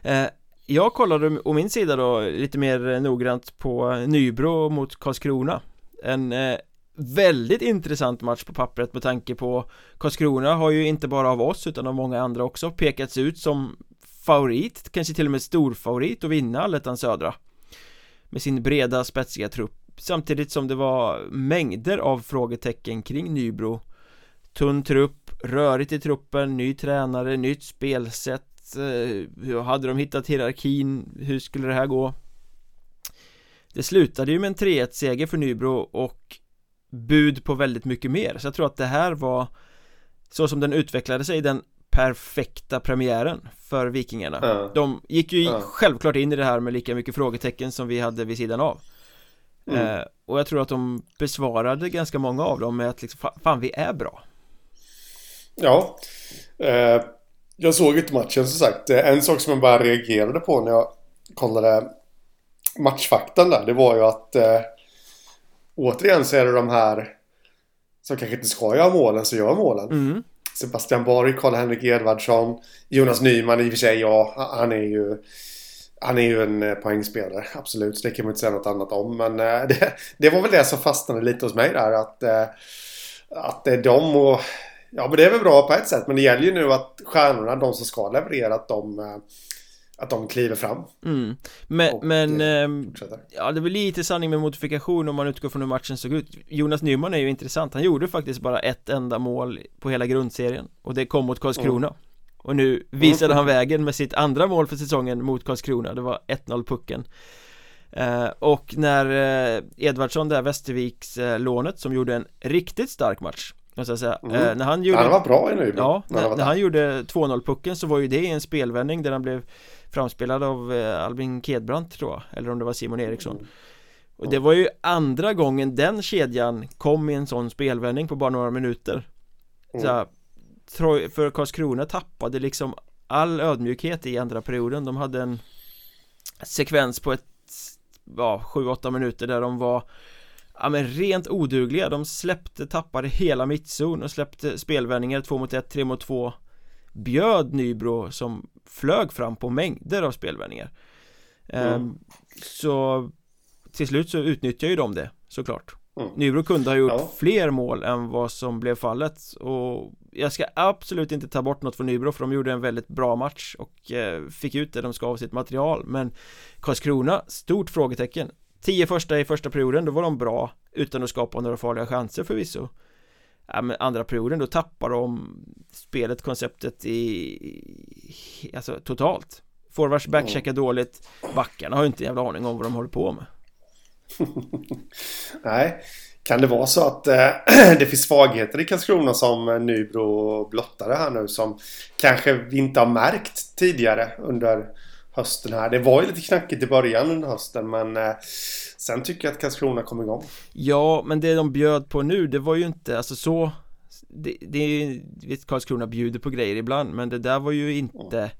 Speaker 1: Eh, Jag kollade å min sida då lite mer noggrant på Nybro mot Karlskrona. En eh, väldigt intressant match på pappret med tanke på Karlskrona har ju inte bara av oss utan av många andra också pekats ut som favorit, kanske till och med storfavorit att vinna Allettan Södra med sin breda spetsiga trupp. Samtidigt som det var mängder av frågetecken kring Nybro. Tunn trupp, rörigt i truppen, ny tränare, nytt spelsätt eh, hur hade de hittat hierarkin, hur skulle det här gå? Det slutade ju med en 3-1 seger för Nybro och bud på väldigt mycket mer. Så jag tror att det här var så som den utvecklade sig den perfekta premiären för Vikingarna mm. De gick ju mm. självklart in i det här med lika mycket frågetecken som vi hade vid sidan av mm. eh, Och jag tror att de besvarade ganska många av dem med att liksom, fan vi är bra
Speaker 2: Ja eh, Jag såg inte matchen som sagt En sak som jag bara reagerade på när jag kollade matchfaktan där Det var ju att eh, återigen så är det de här som kanske inte ska göra målen som gör målen.
Speaker 1: Mm.
Speaker 2: Sebastian Borg, Karl-Henrik Edvardsson, Jonas Nyman i och för sig, ja, han är ju han är ju en eh, poängspelare, absolut. Så Det kan man inte säga något annat om. Men eh, <laughs> det, det var väl det som fastnade lite hos mig där. Att, eh, att det är de och... Ja, men det är väl bra på ett sätt. Men det gäller ju nu att stjärnorna, de som ska leverera, att de att de kliver fram
Speaker 1: mm. Men, men eh, ja det är väl lite sanning med modifikation om man utgår från hur matchen såg ut Jonas Nyman är ju intressant, han gjorde faktiskt bara ett enda mål på hela grundserien och det kom mot Karlskrona mm. Och nu visade han vägen med sitt andra mål för säsongen mot Karlskrona, det var 1-0 pucken eh, Och när eh, Edvardsson där, Västerviks eh, lånet som gjorde en riktigt stark match Måste jag säga. Mm. Eh, när han gjorde
Speaker 2: Han var bra i nu
Speaker 1: Ja, när, när, när han gjorde 2-0 pucken så var ju det en spelvändning där han blev Framspelad av eh, Albin Kedbrant tror jag Eller om det var Simon Eriksson. Mm. Och det var ju andra gången den kedjan kom i en sån spelvändning på bara några minuter. Mm. så här, För Karlskrona tappade liksom all ödmjukhet i andra perioden. De hade en sekvens på ett ja, 7-8 minuter där de var Ja men rent odugliga, de släppte, tappade hela mittzon och släppte spelvändningar 2 mot 1, 3 mot 2 Bjöd Nybro som flög fram på mängder av spelvändningar mm. um, Så till slut så utnyttjar ju de det såklart mm. Nybro kunde ha gjort ja. fler mål än vad som blev fallet och jag ska absolut inte ta bort något från Nybro för de gjorde en väldigt bra match och eh, fick ut det de ska av sitt material men Karlskrona, stort frågetecken Tio första i första perioden, då var de bra utan att skapa några farliga chanser förvisso ja, andra perioden då tappar de spelet, konceptet i alltså totalt. Forwards backcheckar mm. dåligt Backarna har ju inte en jävla aning om vad de håller på med. <laughs>
Speaker 2: Nej. Kan det vara så att äh, <clears throat> det finns svagheter i Karlskrona som Nybro blottade här nu som kanske vi inte har märkt tidigare under hösten här. Det var ju lite knackigt i början under hösten men äh, sen tycker jag att Karlskrona kom igång.
Speaker 1: Ja, men det de bjöd på nu det var ju inte alltså så det, det är ju, vet Karlskrona bjuder på grejer ibland men det där var ju inte mm.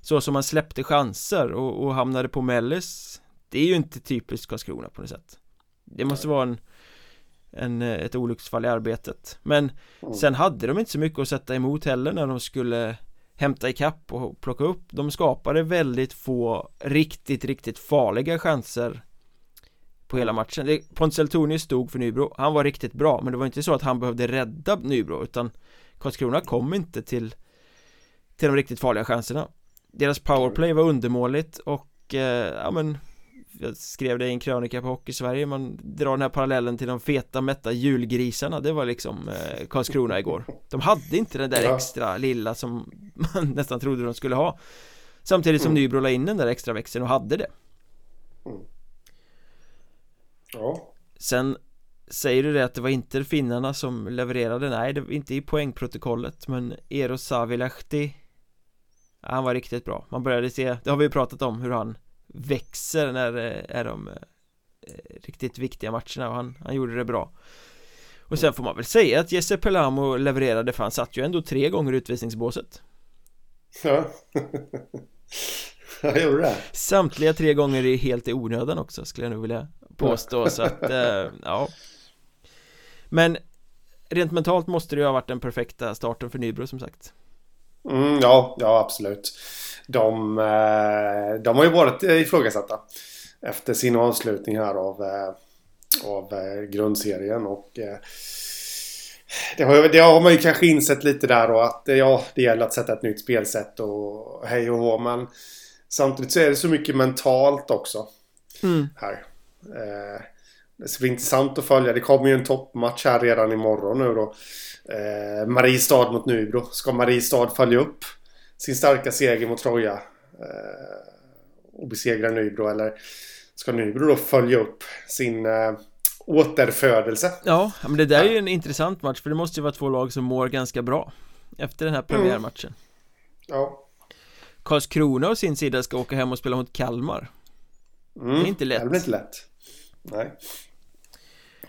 Speaker 1: så som man släppte chanser och, och hamnade på mellis det är ju inte typiskt Karlskrona på något sätt det måste vara en, en ett olycksfall i arbetet men mm. sen hade de inte så mycket att sätta emot heller när de skulle hämta ikapp och plocka upp. De skapade väldigt få riktigt riktigt farliga chanser på hela matchen. Pontus Eltoni stod för Nybro. Han var riktigt bra men det var inte så att han behövde rädda Nybro utan Karlskrona kom inte till till de riktigt farliga chanserna. Deras powerplay var undermåligt och eh, ja men jag skrev det i en krönika på Hockey Sverige man drar den här parallellen till de feta mätta julgrisarna. Det var liksom eh, Karlskrona igår. De hade inte den där extra lilla som man <laughs> nästan trodde de skulle ha. Samtidigt som mm. Nybro la in den där extra växeln och hade det. Mm.
Speaker 2: Ja.
Speaker 1: Sen Säger du det att det var inte finnarna som levererade? Nej, det var inte i poängprotokollet Men Eero Savilahti Han var riktigt bra. Man började se, det har vi ju pratat om hur han växer när det är de eh, riktigt viktiga matcherna och han, han gjorde det bra. Och sen får man väl säga att Jesse Pelamo levererade för han satt ju ändå tre gånger i utvisningsbåset.
Speaker 2: Ja. <laughs> Jag gjorde det.
Speaker 1: Samtliga tre gånger är helt i onödan också skulle jag nog vilja påstå så att, ja. Men Rent mentalt måste det ju ha varit den perfekta starten för Nybro som sagt.
Speaker 2: Mm, Ja, ja absolut de, eh, de har ju varit ifrågasatta efter sin avslutning här av, eh, av eh, grundserien och det har, det har man ju kanske insett lite där och att ja, det gäller att sätta ett nytt spelsätt och hej och hå men samtidigt så är det så mycket mentalt också mm. här. Det ska bli intressant att följa. Det kommer ju en toppmatch här redan imorgon nu då. Mariestad mot Nybro. Ska Mariestad följa upp sin starka seger mot Troja eh, och besegra Nybro eller ska Nybro då följa upp sin eh, återfödelse?
Speaker 1: Ja, men det där är ju en intressant match för det måste ju vara två lag som mår ganska bra efter den här premiärmatchen. Mm.
Speaker 2: Ja.
Speaker 1: Karlskrona å sin sida ska åka hem och spela mot Kalmar. Mm. Det är inte lätt.
Speaker 2: Det blir inte lätt. Nej.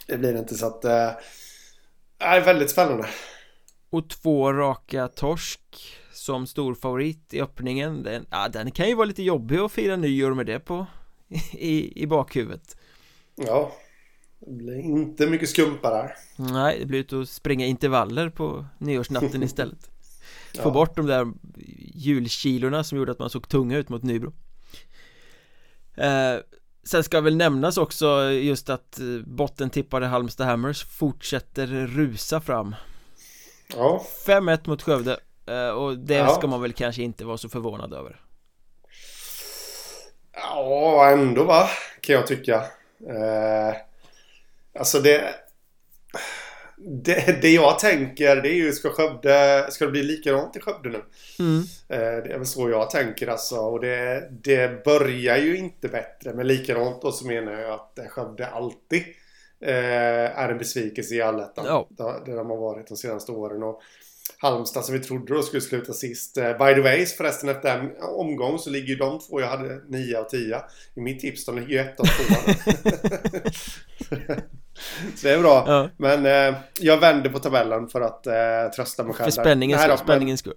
Speaker 2: Det blir inte så att... Eh, det är väldigt spännande.
Speaker 1: Och två raka torsk som stor favorit i öppningen. Den, ja, den kan ju vara lite jobbig att fira nyår med det på <laughs> i, i bakhuvudet.
Speaker 2: Ja. Det blir inte mycket skumpa där
Speaker 1: Nej, det blir ut att springa intervaller på nyårsnatten <laughs> istället. Få ja. bort de där julkilorna som gjorde att man såg tunga ut mot Nybro. Eh, Sen ska väl nämnas också just att eh, bottentippade Halmstad Hammers fortsätter rusa fram.
Speaker 2: Ja.
Speaker 1: 5-1 mot Skövde och det ja. ska man väl kanske inte vara så förvånad över.
Speaker 2: Ja, ändå va? Kan jag tycka. Eh, alltså det, det... Det jag tänker det är ju ska Skövde... Ska det bli likadant i Skövde nu?
Speaker 1: Mm.
Speaker 2: Eh, det är väl så jag tänker alltså. Och det, det börjar ju inte bättre. Men likadant då så menar jag att Skövde alltid eh, är en besvikelse i allettan. Ja. Där de har varit de senaste åren. Och Halmstad som vi trodde då skulle sluta sist. Uh, by the way, förresten efter en omgång så ligger ju de två jag hade 9 och 10. I mitt tips, de ligger ju 1 och 2. så det är bra. Ja. Men uh, jag vänder på tabellen för att uh, trösta mig själv.
Speaker 1: För spänningens skull. Spänningens skull.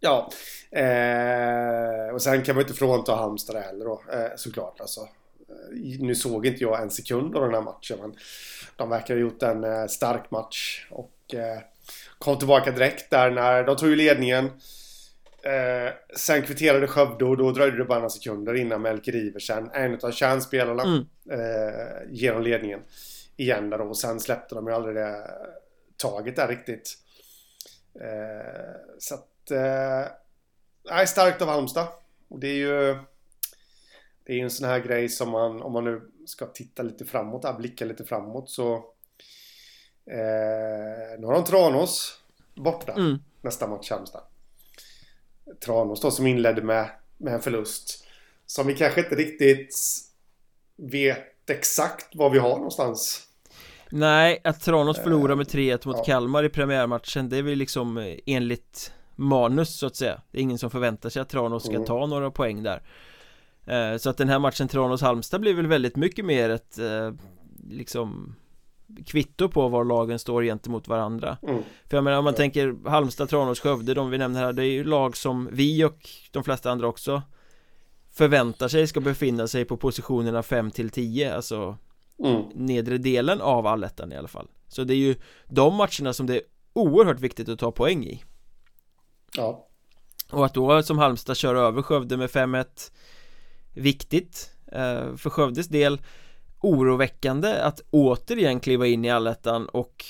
Speaker 2: Ja. Eh, och sen kan man inte frånta Halmstad heller då, eh, såklart alltså. Nu såg inte jag en sekund av den här matchen men de verkar ha gjort en eh, stark match och eh, kom tillbaka direkt där när de tog ledningen. Eh, sen kvitterade Skövde och då dröjde det bara några sekunder innan Melker Iversen, en av kärnspelarna, mm. eh, genom ledningen igen där då. Och sen släppte de ju aldrig det taget där riktigt. Eh, så att... Eh, starkt av Halmstad. Och det är ju... Det är ju en sån här grej som man, om man nu ska titta lite framåt, där, blicka lite framåt så... Eh, nu har de Tranås borta mm. nästa match Halmstad. Tranås då som inledde med, med en förlust. Som vi kanske inte riktigt vet exakt var vi har någonstans.
Speaker 1: Nej, att Tranås förlorar med 3-1 mot ja. Kalmar i premiärmatchen Det är väl liksom eh, enligt manus så att säga Det är ingen som förväntar sig att Tranås ska mm. ta några poäng där eh, Så att den här matchen Tranås-Halmstad blir väl väldigt mycket mer ett eh, Liksom Kvitto på var lagen står gentemot varandra. Mm. För jag menar om man tänker Halmstad, Tranås, Skövde, de vi nämner här Det är ju lag som vi och de flesta andra också Förväntar sig ska befinna sig på positionerna 5 till 10 Alltså mm. nedre delen av allettan i alla fall. Så det är ju de matcherna som det är oerhört viktigt att ta poäng i.
Speaker 2: Ja.
Speaker 1: Och att då som Halmstad kör över Skövde med 5-1 Viktigt eh, För Skövdes del Oroväckande att återigen kliva in i allettan och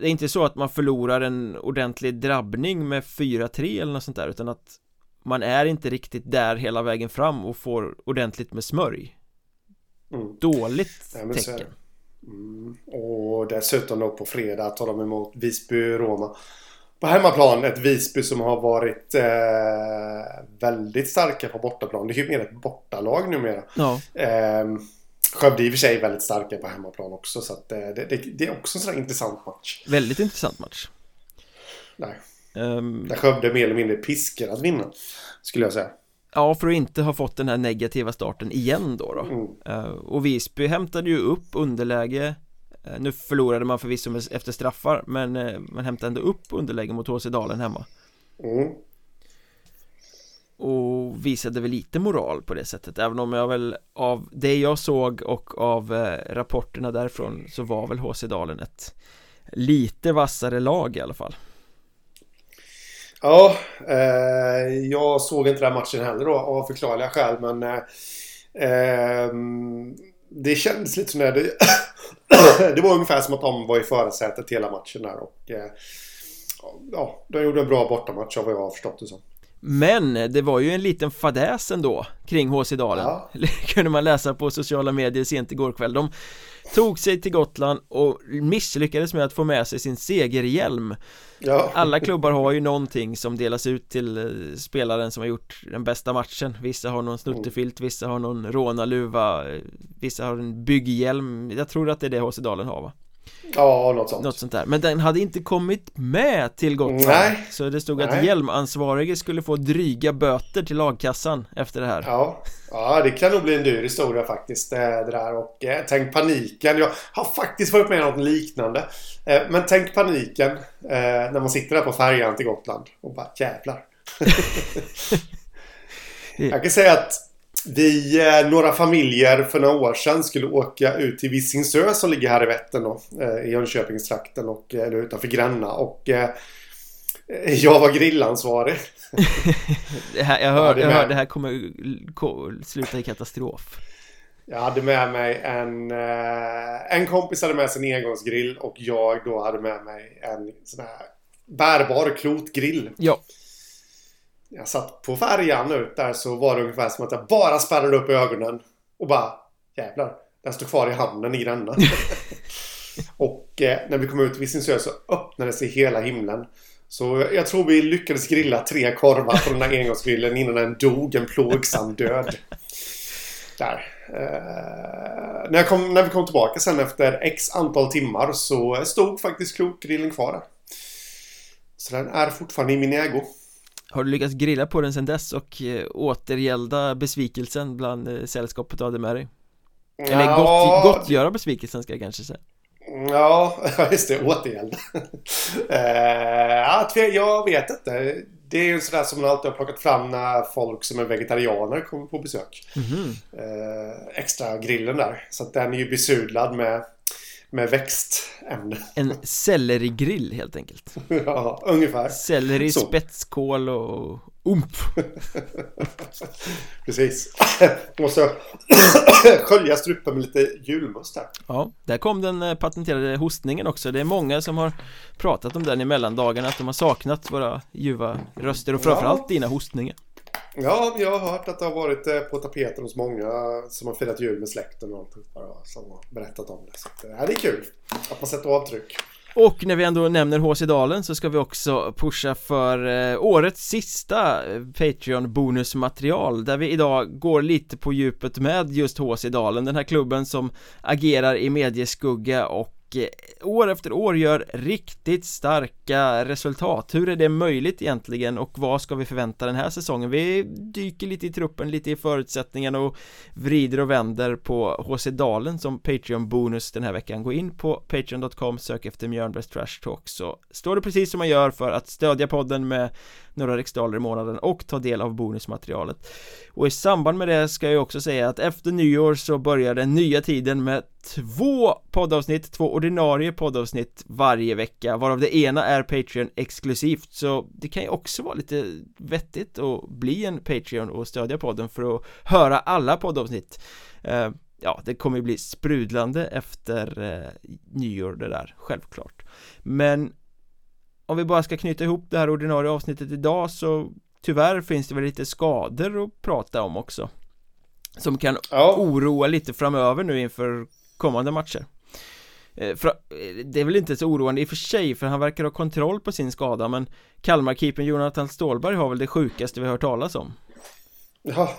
Speaker 1: Det är inte så att man förlorar en ordentlig drabbning med 4-3 eller något sånt där utan att Man är inte riktigt där hela vägen fram och får ordentligt med smörj Mm. Dåligt Nej, tecken.
Speaker 2: Mm. Och dessutom då på fredag tar de emot Visby-Roma. På hemmaplan, ett Visby som har varit eh, väldigt starka på bortaplan. Det är ju mer ett bortalag numera.
Speaker 1: Ja.
Speaker 2: Eh, Skövde i och för sig väldigt starka på hemmaplan också. Så att, eh, det, det, det, är också en sån intressant match.
Speaker 1: Väldigt intressant match.
Speaker 2: Nej. Um... Där Skövde mer eller mindre piskar att vinna. Skulle jag säga.
Speaker 1: Ja, för att inte ha fått den här negativa starten igen då, då.
Speaker 2: Mm.
Speaker 1: Uh, Och Visby hämtade ju upp underläge uh, Nu förlorade man förvisso efter straffar Men uh, man hämtade ändå upp underläge mot HC Dalen hemma
Speaker 2: mm.
Speaker 1: Och visade väl lite moral på det sättet. Även om jag väl av det jag såg och av eh, rapporterna därifrån Så var väl HC Dalen ett lite vassare lag i alla fall.
Speaker 2: Ja, eh, jag såg inte den matchen heller då av förklarliga skäl men eh, ehm, det kändes lite som det, <coughs> det var ungefär som att de var i förarsätet hela matchen där och eh, ja, de gjorde en bra bortamatch av vad jag har förstått det som.
Speaker 1: Men det var ju en liten fadäs ändå kring HC Dalen ja. <laughs> kunde man läsa på sociala medier sent igår kväll De tog sig till Gotland och misslyckades med att få med sig sin segerhjälm
Speaker 2: ja.
Speaker 1: Alla <laughs> klubbar har ju någonting som delas ut till eh, spelaren som har gjort den bästa matchen Vissa har någon snuttefilt, vissa har någon rånarluva Vissa har en bygghjälm Jag tror att det är det HC Dalen har va?
Speaker 2: Ja, något sånt.
Speaker 1: Något sånt där, men den hade inte kommit med till Gotland.
Speaker 2: Nej.
Speaker 1: Så det stod att hjälmansvarige skulle få dryga böter till lagkassan efter det här.
Speaker 2: Ja, ja det kan nog bli en dyr historia faktiskt det, det där. Och eh, tänk paniken. Jag har faktiskt varit med om något liknande. Eh, Men tänk paniken eh, när man sitter där på färjan till Gotland och bara jävlar. <laughs> <laughs> Jag kan säga att vi, eh, några familjer för några år sedan skulle åka ut till Visingsö som ligger här i Vättern då, eh, i Jönköpingstrakten och, eh, eller utanför Gränna och eh, <laughs> jag var grillansvarig. <laughs>
Speaker 1: det här, jag jag hör det här kommer sluta i katastrof.
Speaker 2: Jag hade med mig en, en kompis hade med sig en engångsgrill och jag då hade med mig en sån här bärbar klotgrill.
Speaker 1: Ja
Speaker 2: jag satt på färjan ut där så var det ungefär som att jag bara spärrade upp ögonen. Och bara jävlar, den står kvar i handen i Gränna. <laughs> och eh, när vi kom ut vid Visingsö så öppnade sig hela himlen. Så jag tror vi lyckades grilla tre korvar på den här engångsgrillen innan den dog en plågsam död. Där. Eh, när, kom, när, vi kom tillbaka sen efter x antal timmar så stod faktiskt klokgrillen kvar där. Så den är fortfarande i min ägo.
Speaker 1: Har du lyckats grilla på den sen dess och eh, återgälda besvikelsen bland eh, sällskapet du hade med dig? Eller ja. gott, gottgöra besvikelsen ska jag kanske säga <laughs>
Speaker 2: Ja, just det. Återgäld. <laughs> uh, jag vet inte. Det är ju sådär som man alltid har plockat fram när folk som är vegetarianer kommer på besök. Mm. Uh, extra grillen där. Så att den är ju besudlad med med växtämne.
Speaker 1: En sellerigrill helt enkelt. <laughs>
Speaker 2: Ja, ungefär.
Speaker 1: Selleri, Så. spetskål och ump <laughs>
Speaker 2: Precis. Måste <coughs> skölja strupen med lite julmust här.
Speaker 1: Ja, där kom den eh, patenterade hostningen också. Det är många som har pratat om den i mellandagarna Att de har saknat våra ljuva röster och framförallt ja. dina hostningar
Speaker 2: Ja, jag har hört att det har varit eh, på tapeten hos många som har firat jul med släkten och allt som har berättat om det. Så eh, det är kul att man sätter avtryck.
Speaker 1: Och när vi ändå nämner HC Dalen så ska vi också pusha för eh, årets sista Patreon bonusmaterial där vi idag går lite på djupet med just HC Dalen, den här klubben som agerar i medieskugga och Eh, år efter år gör riktigt starka resultat Hur är det möjligt egentligen och vad ska vi förvänta den här säsongen? Vi dyker lite i truppen, lite i förutsättningarna och vrider och vänder på HC Dalen som Patreon-bonus den här veckan Gå in på Patreon.com, sök efter Mjörnbergs Trash Talk så står det precis som man gör för att stödja podden med några riksdaler i månaden och ta del av bonusmaterialet. Och i samband med det ska jag också säga att efter nyår så börjar den nya tiden med två poddavsnitt, två ordinarie poddavsnitt varje vecka varav det ena är Patreon exklusivt. Så det kan ju också vara lite vettigt att bli en Patreon och stödja podden för att höra alla poddavsnitt. Eh, ja, det kommer ju bli sprudlande efter eh, nyår det där, självklart. Men om vi bara ska knyta ihop det här ordinarie avsnittet idag så tyvärr finns det väl lite skador att prata om också. Som kan ja. oroa lite framöver nu inför kommande matcher. Eh, eh, det är väl inte så oroande i och för sig för han verkar ha kontroll på sin skada men Kalmarkeepern Jonathan Stålberg har väl det sjukaste vi har hört talas om.
Speaker 2: Ja,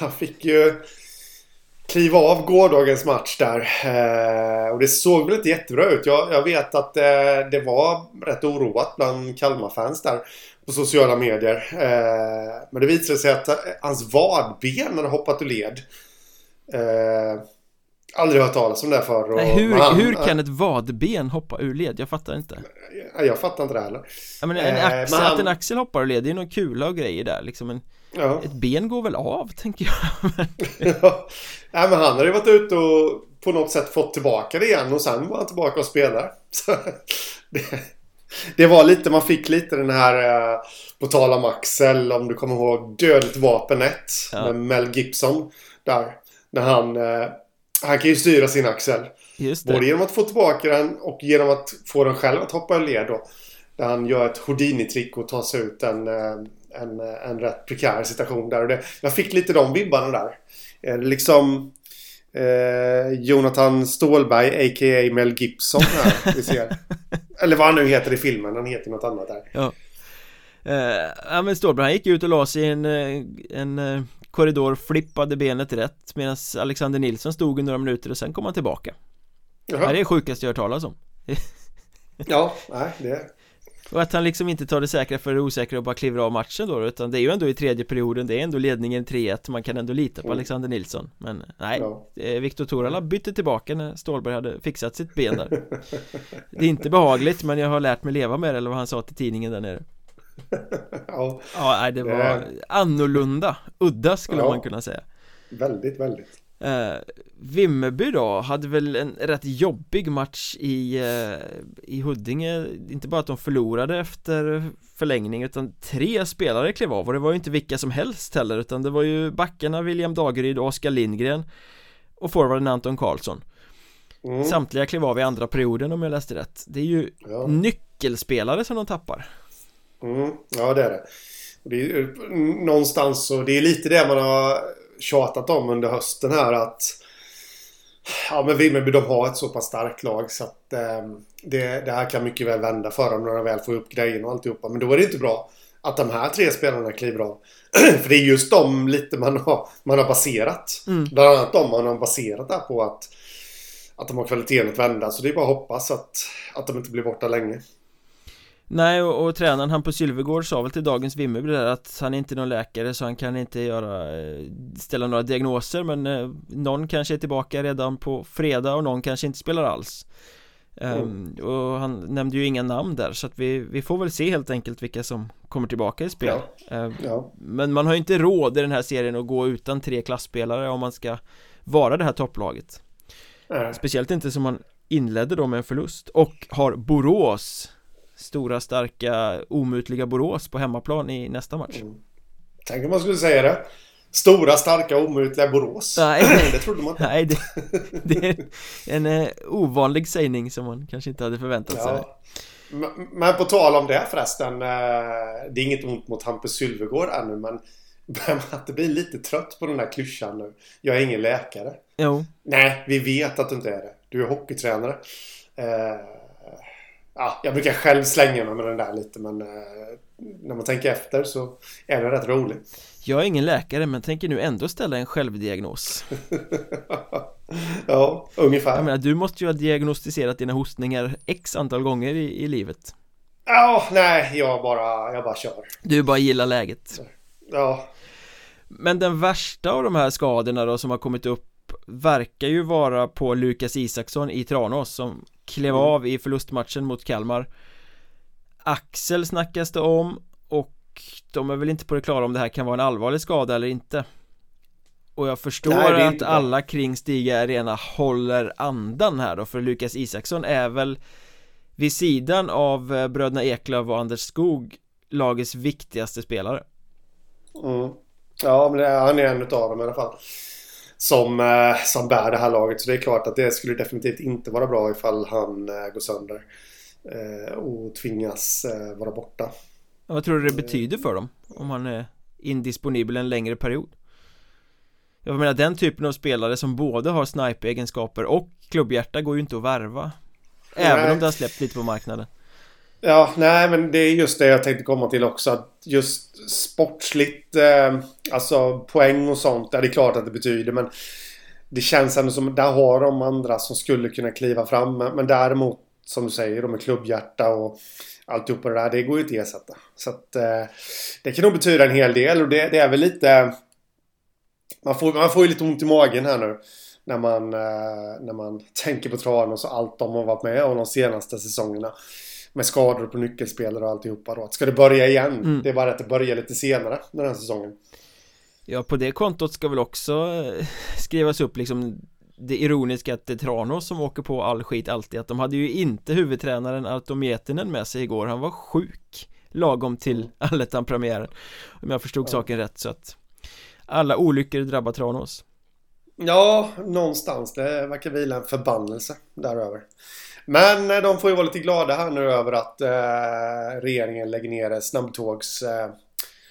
Speaker 2: han fick ju kliva av gårdagens match där. Eh, och det såg väl inte jättebra ut. Jag, jag vet att eh, det var rätt oroat bland Kalmar-fans där på sociala medier. Eh, men det visade sig att hans vadben hade hoppat ur led. Eh, aldrig hört talas om det förr.
Speaker 1: Nej, hur, han, hur kan ett vadben hoppa ur led? Jag fattar inte.
Speaker 2: Jag fattar inte det heller.
Speaker 1: Ja, men en eh, axel, han, att en axel hoppar ur led, det är någon kula och grejer där liksom. En, ja. Ett ben går väl av, tänker jag. <laughs>
Speaker 2: ja. Nej, men han hade ju varit ute och på något sätt fått tillbaka det igen och sen var han tillbaka och spelar. <laughs> det, det, var lite, man fick lite den här, eh, på tal om Axel, om du kommer ihåg Dödligt vapen 1 ja. med Mel Gibson. Där, när han eh, han kan ju styra sin axel. Både genom att få tillbaka den och genom att få den själv att hoppa i led då. Där han gör ett Houdini-trick och tar sig ut en, eh, en, eh, en rätt prekär situation där. Och det, jag fick lite de vibbarna där. Eh, liksom eh, Jonathan Stålberg, a.k.a. Mel Gibson här. <laughs> Vi ser. Eller vad han nu heter i filmen, han heter något annat där.
Speaker 1: Ja. Eh, ja men Stålberg han gick ut och la sig i en, en korridor, flippade benet rätt medan Alexander Nilsson stod i några minuter och sen kom han tillbaka Jaha. Det är det sjukaste jag hört talas om
Speaker 2: Ja, nej det
Speaker 1: och att han liksom inte tar det säkra för det osäkra och bara kliver av matchen då utan det är ju ändå i tredje perioden Det är ändå ledningen 3-1 Man kan ändå lita på mm. Alexander Nilsson Men nej ja. Viktor Torala bytte tillbaka när Stålberg hade fixat sitt ben där <laughs> Det är inte behagligt men jag har lärt mig leva med det eller vad han sa till tidningen där nere <laughs> ja. ja, det var annorlunda, udda skulle ja. man kunna säga
Speaker 2: Väldigt, väldigt
Speaker 1: eh, Vimmerby då hade väl en rätt jobbig match i, eh, i Huddinge Inte bara att de förlorade efter förlängning utan tre spelare klev av och det var ju inte vilka som helst heller utan det var ju backarna William Dageryd och Oskar Lindgren och forwarden Anton Karlsson mm. Samtliga klev av i andra perioden om jag läste rätt Det är ju ja. nyckelspelare som de tappar
Speaker 2: Mm, ja, det är det. det är, någonstans så, det är lite det man har tjatat om under hösten här att Ja men Vimmerby de har ett så pass starkt lag så att eh, det, det, här kan mycket väl vända för dem när de väl får upp grejen och alltihopa. Men då är det inte bra att de här tre spelarna kliver av. <clears throat> för det är just de lite man har, man har baserat. Mm. Bland annat de man har baserat där på att, att de har kvaliteten att vända. Så det är bara att hoppas att, att de inte blir borta länge.
Speaker 1: Nej och, och tränaren Hampus Sylvegård sa väl till dagens Vimmerby där att han är inte någon läkare så han kan inte göra eh, Ställa några diagnoser men eh, någon kanske är tillbaka redan på fredag och någon kanske inte spelar alls Mm. och han nämnde ju inga namn där så att vi, vi får väl se helt enkelt vilka som kommer tillbaka i spel
Speaker 2: ja. Um, ja.
Speaker 1: Men man har ju inte råd i den här serien att gå utan tre klassspelare om man ska vara det här topplaget mm. Speciellt inte som man inledde då med en förlust och har Borås Stora starka omutliga Borås på hemmaplan i nästa match mm.
Speaker 2: Tänk om man skulle säga det Stora, starka, omutliga Borås.
Speaker 1: Nej, <laughs>
Speaker 2: det trodde man inte.
Speaker 1: Nej, det, det är en eh, ovanlig sägning som man kanske inte hade förväntat ja. sig.
Speaker 2: Men på tal om det förresten. Eh, det är inget ont mot Hampus Sylvegård ännu men börjar man inte bli lite trött på den här klyschan nu? Jag är ingen läkare.
Speaker 1: Jo.
Speaker 2: Nej, vi vet att du inte är det. Du är hockeytränare. Ja, jag brukar själv slänga mig med den där lite men uh, när man tänker efter så är det rätt roligt.
Speaker 1: Jag är ingen läkare men tänker nu ändå ställa en självdiagnos. <laughs>
Speaker 2: Ja, ungefär.
Speaker 1: Jag menar, du måste ju ha diagnostiserat dina hostningar x antal gånger i, i livet.
Speaker 2: Ja, nej, jag bara, jag bara kör.
Speaker 1: Du bara gillar läget.
Speaker 2: Ja.
Speaker 1: Men den värsta av de här skadorna då som har kommit upp Verkar ju vara på Lukas Isaksson i Tranås som klev mm. av i förlustmatchen mot Kalmar. Axel snackas det om och de är väl inte på det klara om det här kan vara en allvarlig skada eller inte. Och jag förstår Nej, att alla kring Stiga Arena håller andan här då för Lukas Isaksson är väl Vid sidan av eh, bröderna Eklöf och Anders Skog Lagets viktigaste spelare.
Speaker 2: Mm. Ja men är, han är en utav dem i alla fall som, eh, som bär det här laget så det är klart att det skulle definitivt inte vara bra ifall han eh, går sönder eh, och tvingas vara borta
Speaker 1: vad tror du det betyder för dem? Om han är indisponibel en längre period? Jag menar den typen av spelare som både har snipe-egenskaper och klubbhjärta går ju inte att värva Även nej. om det har släppt lite på marknaden
Speaker 2: Ja, nej men det är just det jag tänkte komma till också. Att just sportsligt, eh, alltså poäng och sånt, ja, det är klart att det betyder men det känns ändå som, där har de andra som skulle kunna kliva fram. Men däremot, som du säger, de med klubbhjärta och alltihopa det där, det går ju inte att ersätta. Så att eh, det kan nog betyda en hel del och det, det, är väl lite... Man får, man får ju lite ont i magen här nu. När man, eh, när man tänker på Tranås och allt de har varit med om de senaste säsongerna. Med skador på nyckelspelare och alltihopa då. Ska det börja igen? Mm. Det är bara att det börjar lite senare den här säsongen.
Speaker 1: Ja, på det kontot ska väl också eh, skrivas upp liksom det ironiska att det är Tranås som åker på all skit alltid att de hade ju inte huvudtränaren Arto med sig igår, han var sjuk lagom till allettan-premiären om jag förstod ja. saken rätt så att alla olyckor drabbar Tranås
Speaker 2: Ja, någonstans, det verkar vila en förbannelse däröver men eh, de får ju vara lite glada här nu över att eh, regeringen lägger ner snabbtågs eh,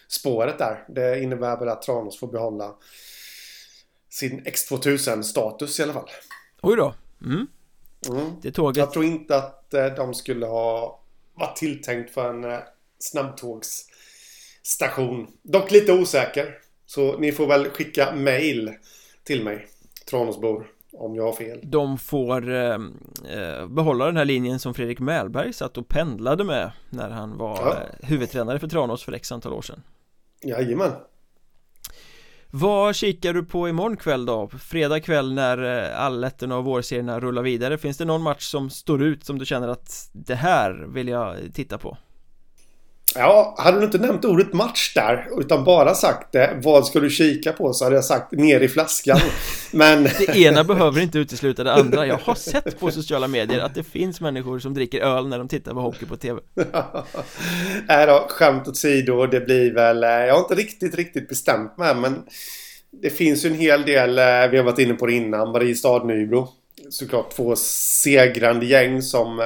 Speaker 2: spåret där. Det innebär väl att Tranås får behålla sin X2000-status i alla fall.
Speaker 1: Oj då. Mm.
Speaker 2: Mm.
Speaker 1: Det tåget.
Speaker 2: Jag tror inte att eh, de skulle ha varit tilltänkt för en eh, snabbtågsstation. Dock lite osäker. Så ni får väl skicka mail till mig, Tranåsbor, om jag har fel.
Speaker 1: De får eh, eh, behålla den här linjen som Fredrik Mälberg satt och pendlade med när han var ja. eh, huvudtränare för Tranås för x antal år sedan.
Speaker 2: Jajamän.
Speaker 1: Vad kikar du på imorgon kväll då? Fredag kväll när eh, allettorna och vårserierna rullar vidare Finns det någon match som står ut som du känner att det här vill jag titta på?
Speaker 2: Ja, hade du inte nämnt ordet match där utan bara sagt det, vad ska du kika på så hade jag sagt ner i flaskan. <laughs> Men...
Speaker 1: det ena behöver inte utesluta det andra. Jag har sett på sociala medier att det finns människor som dricker öl när de tittar på hockey på TV.
Speaker 2: Nej <laughs> då, skämt åsido, det blir väl, eh, jag har inte riktigt, riktigt bestämt mig men det finns ju en hel del, eh, vi har varit inne på det innan, Mariestad-Nybro. Såklart två segrande gäng som eh,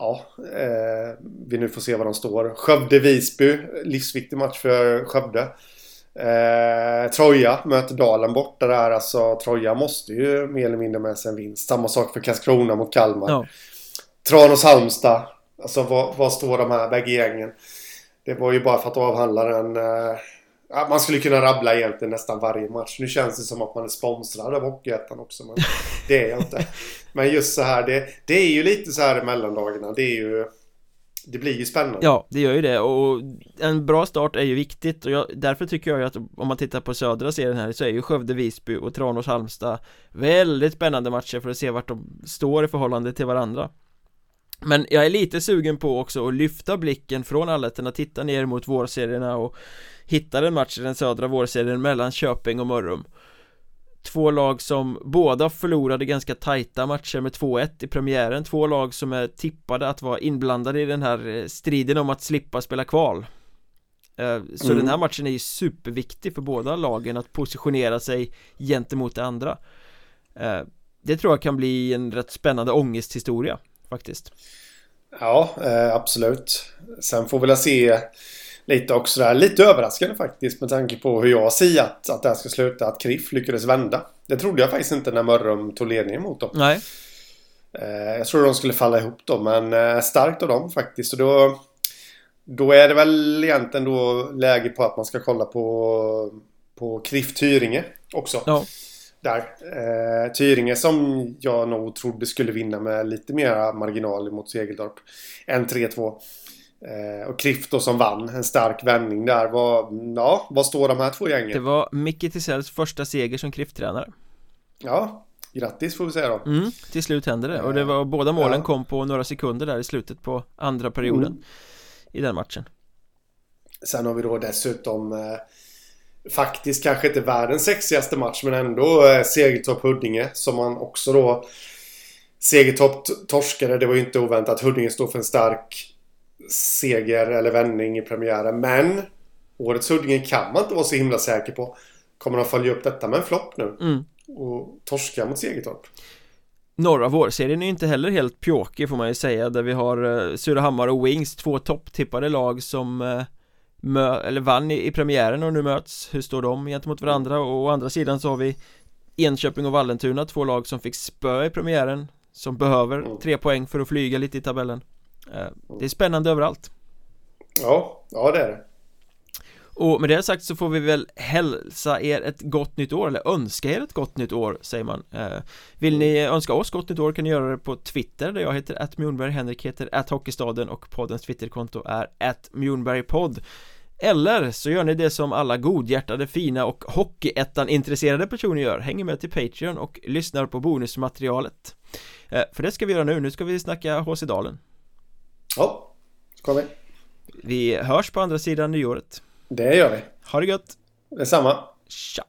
Speaker 2: ja, eh, vi nu får se var de står. Skövde-Visby, livsviktig match för Skövde. Eh, Troja möter Dalen borta där. Alltså Troja måste ju mer eller mindre med sig en vinst. Samma sak för Karlskrona mot Kalmar. Ja. Tranås-Halmstad. Alltså var, står de här bägge gängen? Det var ju bara för att avhandla den eh, Ja, man skulle kunna rabbla egentligen nästan varje match. Nu känns det som att man är sponsrad av Hockeyettan också. Men det är jag inte. <laughs> Men just så här, det, det är ju lite så här i mellandagarna. Det är ju... det blir ju spännande
Speaker 1: Ja, det gör ju det och en bra start är ju viktigt och jag, därför tycker jag ju att om man tittar på södra serien här så är ju Skövde, Visby och Tranås, Halmstad väldigt spännande matcher för att se vart de står i förhållande till varandra men jag är lite sugen på också att lyfta blicken från allettorna, titta ner mot vårserierna och hitta en match i den södra vårserien mellan Köping och Mörrum. Två lag som båda förlorade ganska tajta matcher med 2-1 i premiären. Två lag som är tippade att vara inblandade i den här eh, striden om att slippa spela kval. Eh, Så mm. den här matchen är ju superviktig för båda lagen att positionera sig gentemot det andra. Eh, Det tror jag kan bli en rätt spännande ångesthistoria faktiskt.
Speaker 2: Ja, absolut. Sen får vi väl se lite också där. Lite överraskande faktiskt med tanke på hur jag ser att, att det här ska sluta. Att Kriff lyckades vända. Det trodde jag faktiskt inte när Mörrum tog ledningen mot dem.
Speaker 1: Nej.
Speaker 2: Eh, jag trodde de skulle falla ihop då, men eh, starkt av dem faktiskt. Och då, då är det väl egentligen då läge på att man ska kolla på, på Kriff Tyringe också.
Speaker 1: Ja.
Speaker 2: Där. Eh, Tyringe som jag nog trodde skulle vinna med lite mer marginal mot Segeldorp. Än 3-2. Eh, och Krifto som vann, en stark vändning där. Vad, ja, vad står de här två gängen?
Speaker 1: Det var Micke Tisells första seger som Krift-tränare.
Speaker 2: Ja, grattis får vi säga då.
Speaker 1: Mm, till slut hände det och det var båda målen ja. kom på några sekunder där i slutet på andra perioden mm. i den matchen.
Speaker 2: Sen har vi då dessutom eh, faktiskt kanske inte världens sexigaste match men ändå eh, Segertorp-Huddinge som man också då Segertorp torskade, det var ju inte oväntat. Huddinge står för en stark seger eller vändning i premiären. Men årets Huddinge kan man inte vara så himla säker på. Kommer de följa upp detta med en flopp nu?
Speaker 1: Mm.
Speaker 2: Och torska mot Segertorp?
Speaker 1: Norra vårserien är inte heller helt pjåkig får man ju säga där vi har uh, Surahammar och Wings två topptippade lag som uh, mö eller vann i, i premiären och nu möts Hur står de gentemot varandra och å andra sidan så har vi Enköping och Vallentuna två lag som fick spö i premiären Som behöver mm. tre poäng för att flyga lite i tabellen Eh, det är spännande överallt.
Speaker 2: Ja, ja det är det.
Speaker 1: Och med det sagt så får vi väl hälsa er ett gott nytt år eller önska er ett gott nytt år säger man. Eh, Vill ni önska oss gott nytt år kan ni göra det på Twitter där jag heter att Mjornberg, Henrik heter att Hockeystaden och poddens Twitterkonto är att Mjornbergpodd eller så gör ni det som alla godhjärtade, fina och Hockeyettan intresserade personer gör. Hänger med till Patreon och lyssnar på bonusmaterialet. Eh, För det ska vi göra nu, nu ska vi snacka HC Dalen
Speaker 2: Ja, ska vi.
Speaker 1: Vi hörs på andra sidan nyåret.
Speaker 2: Det gör vi.
Speaker 1: Ha det gött.
Speaker 2: Detsamma.
Speaker 1: Tja.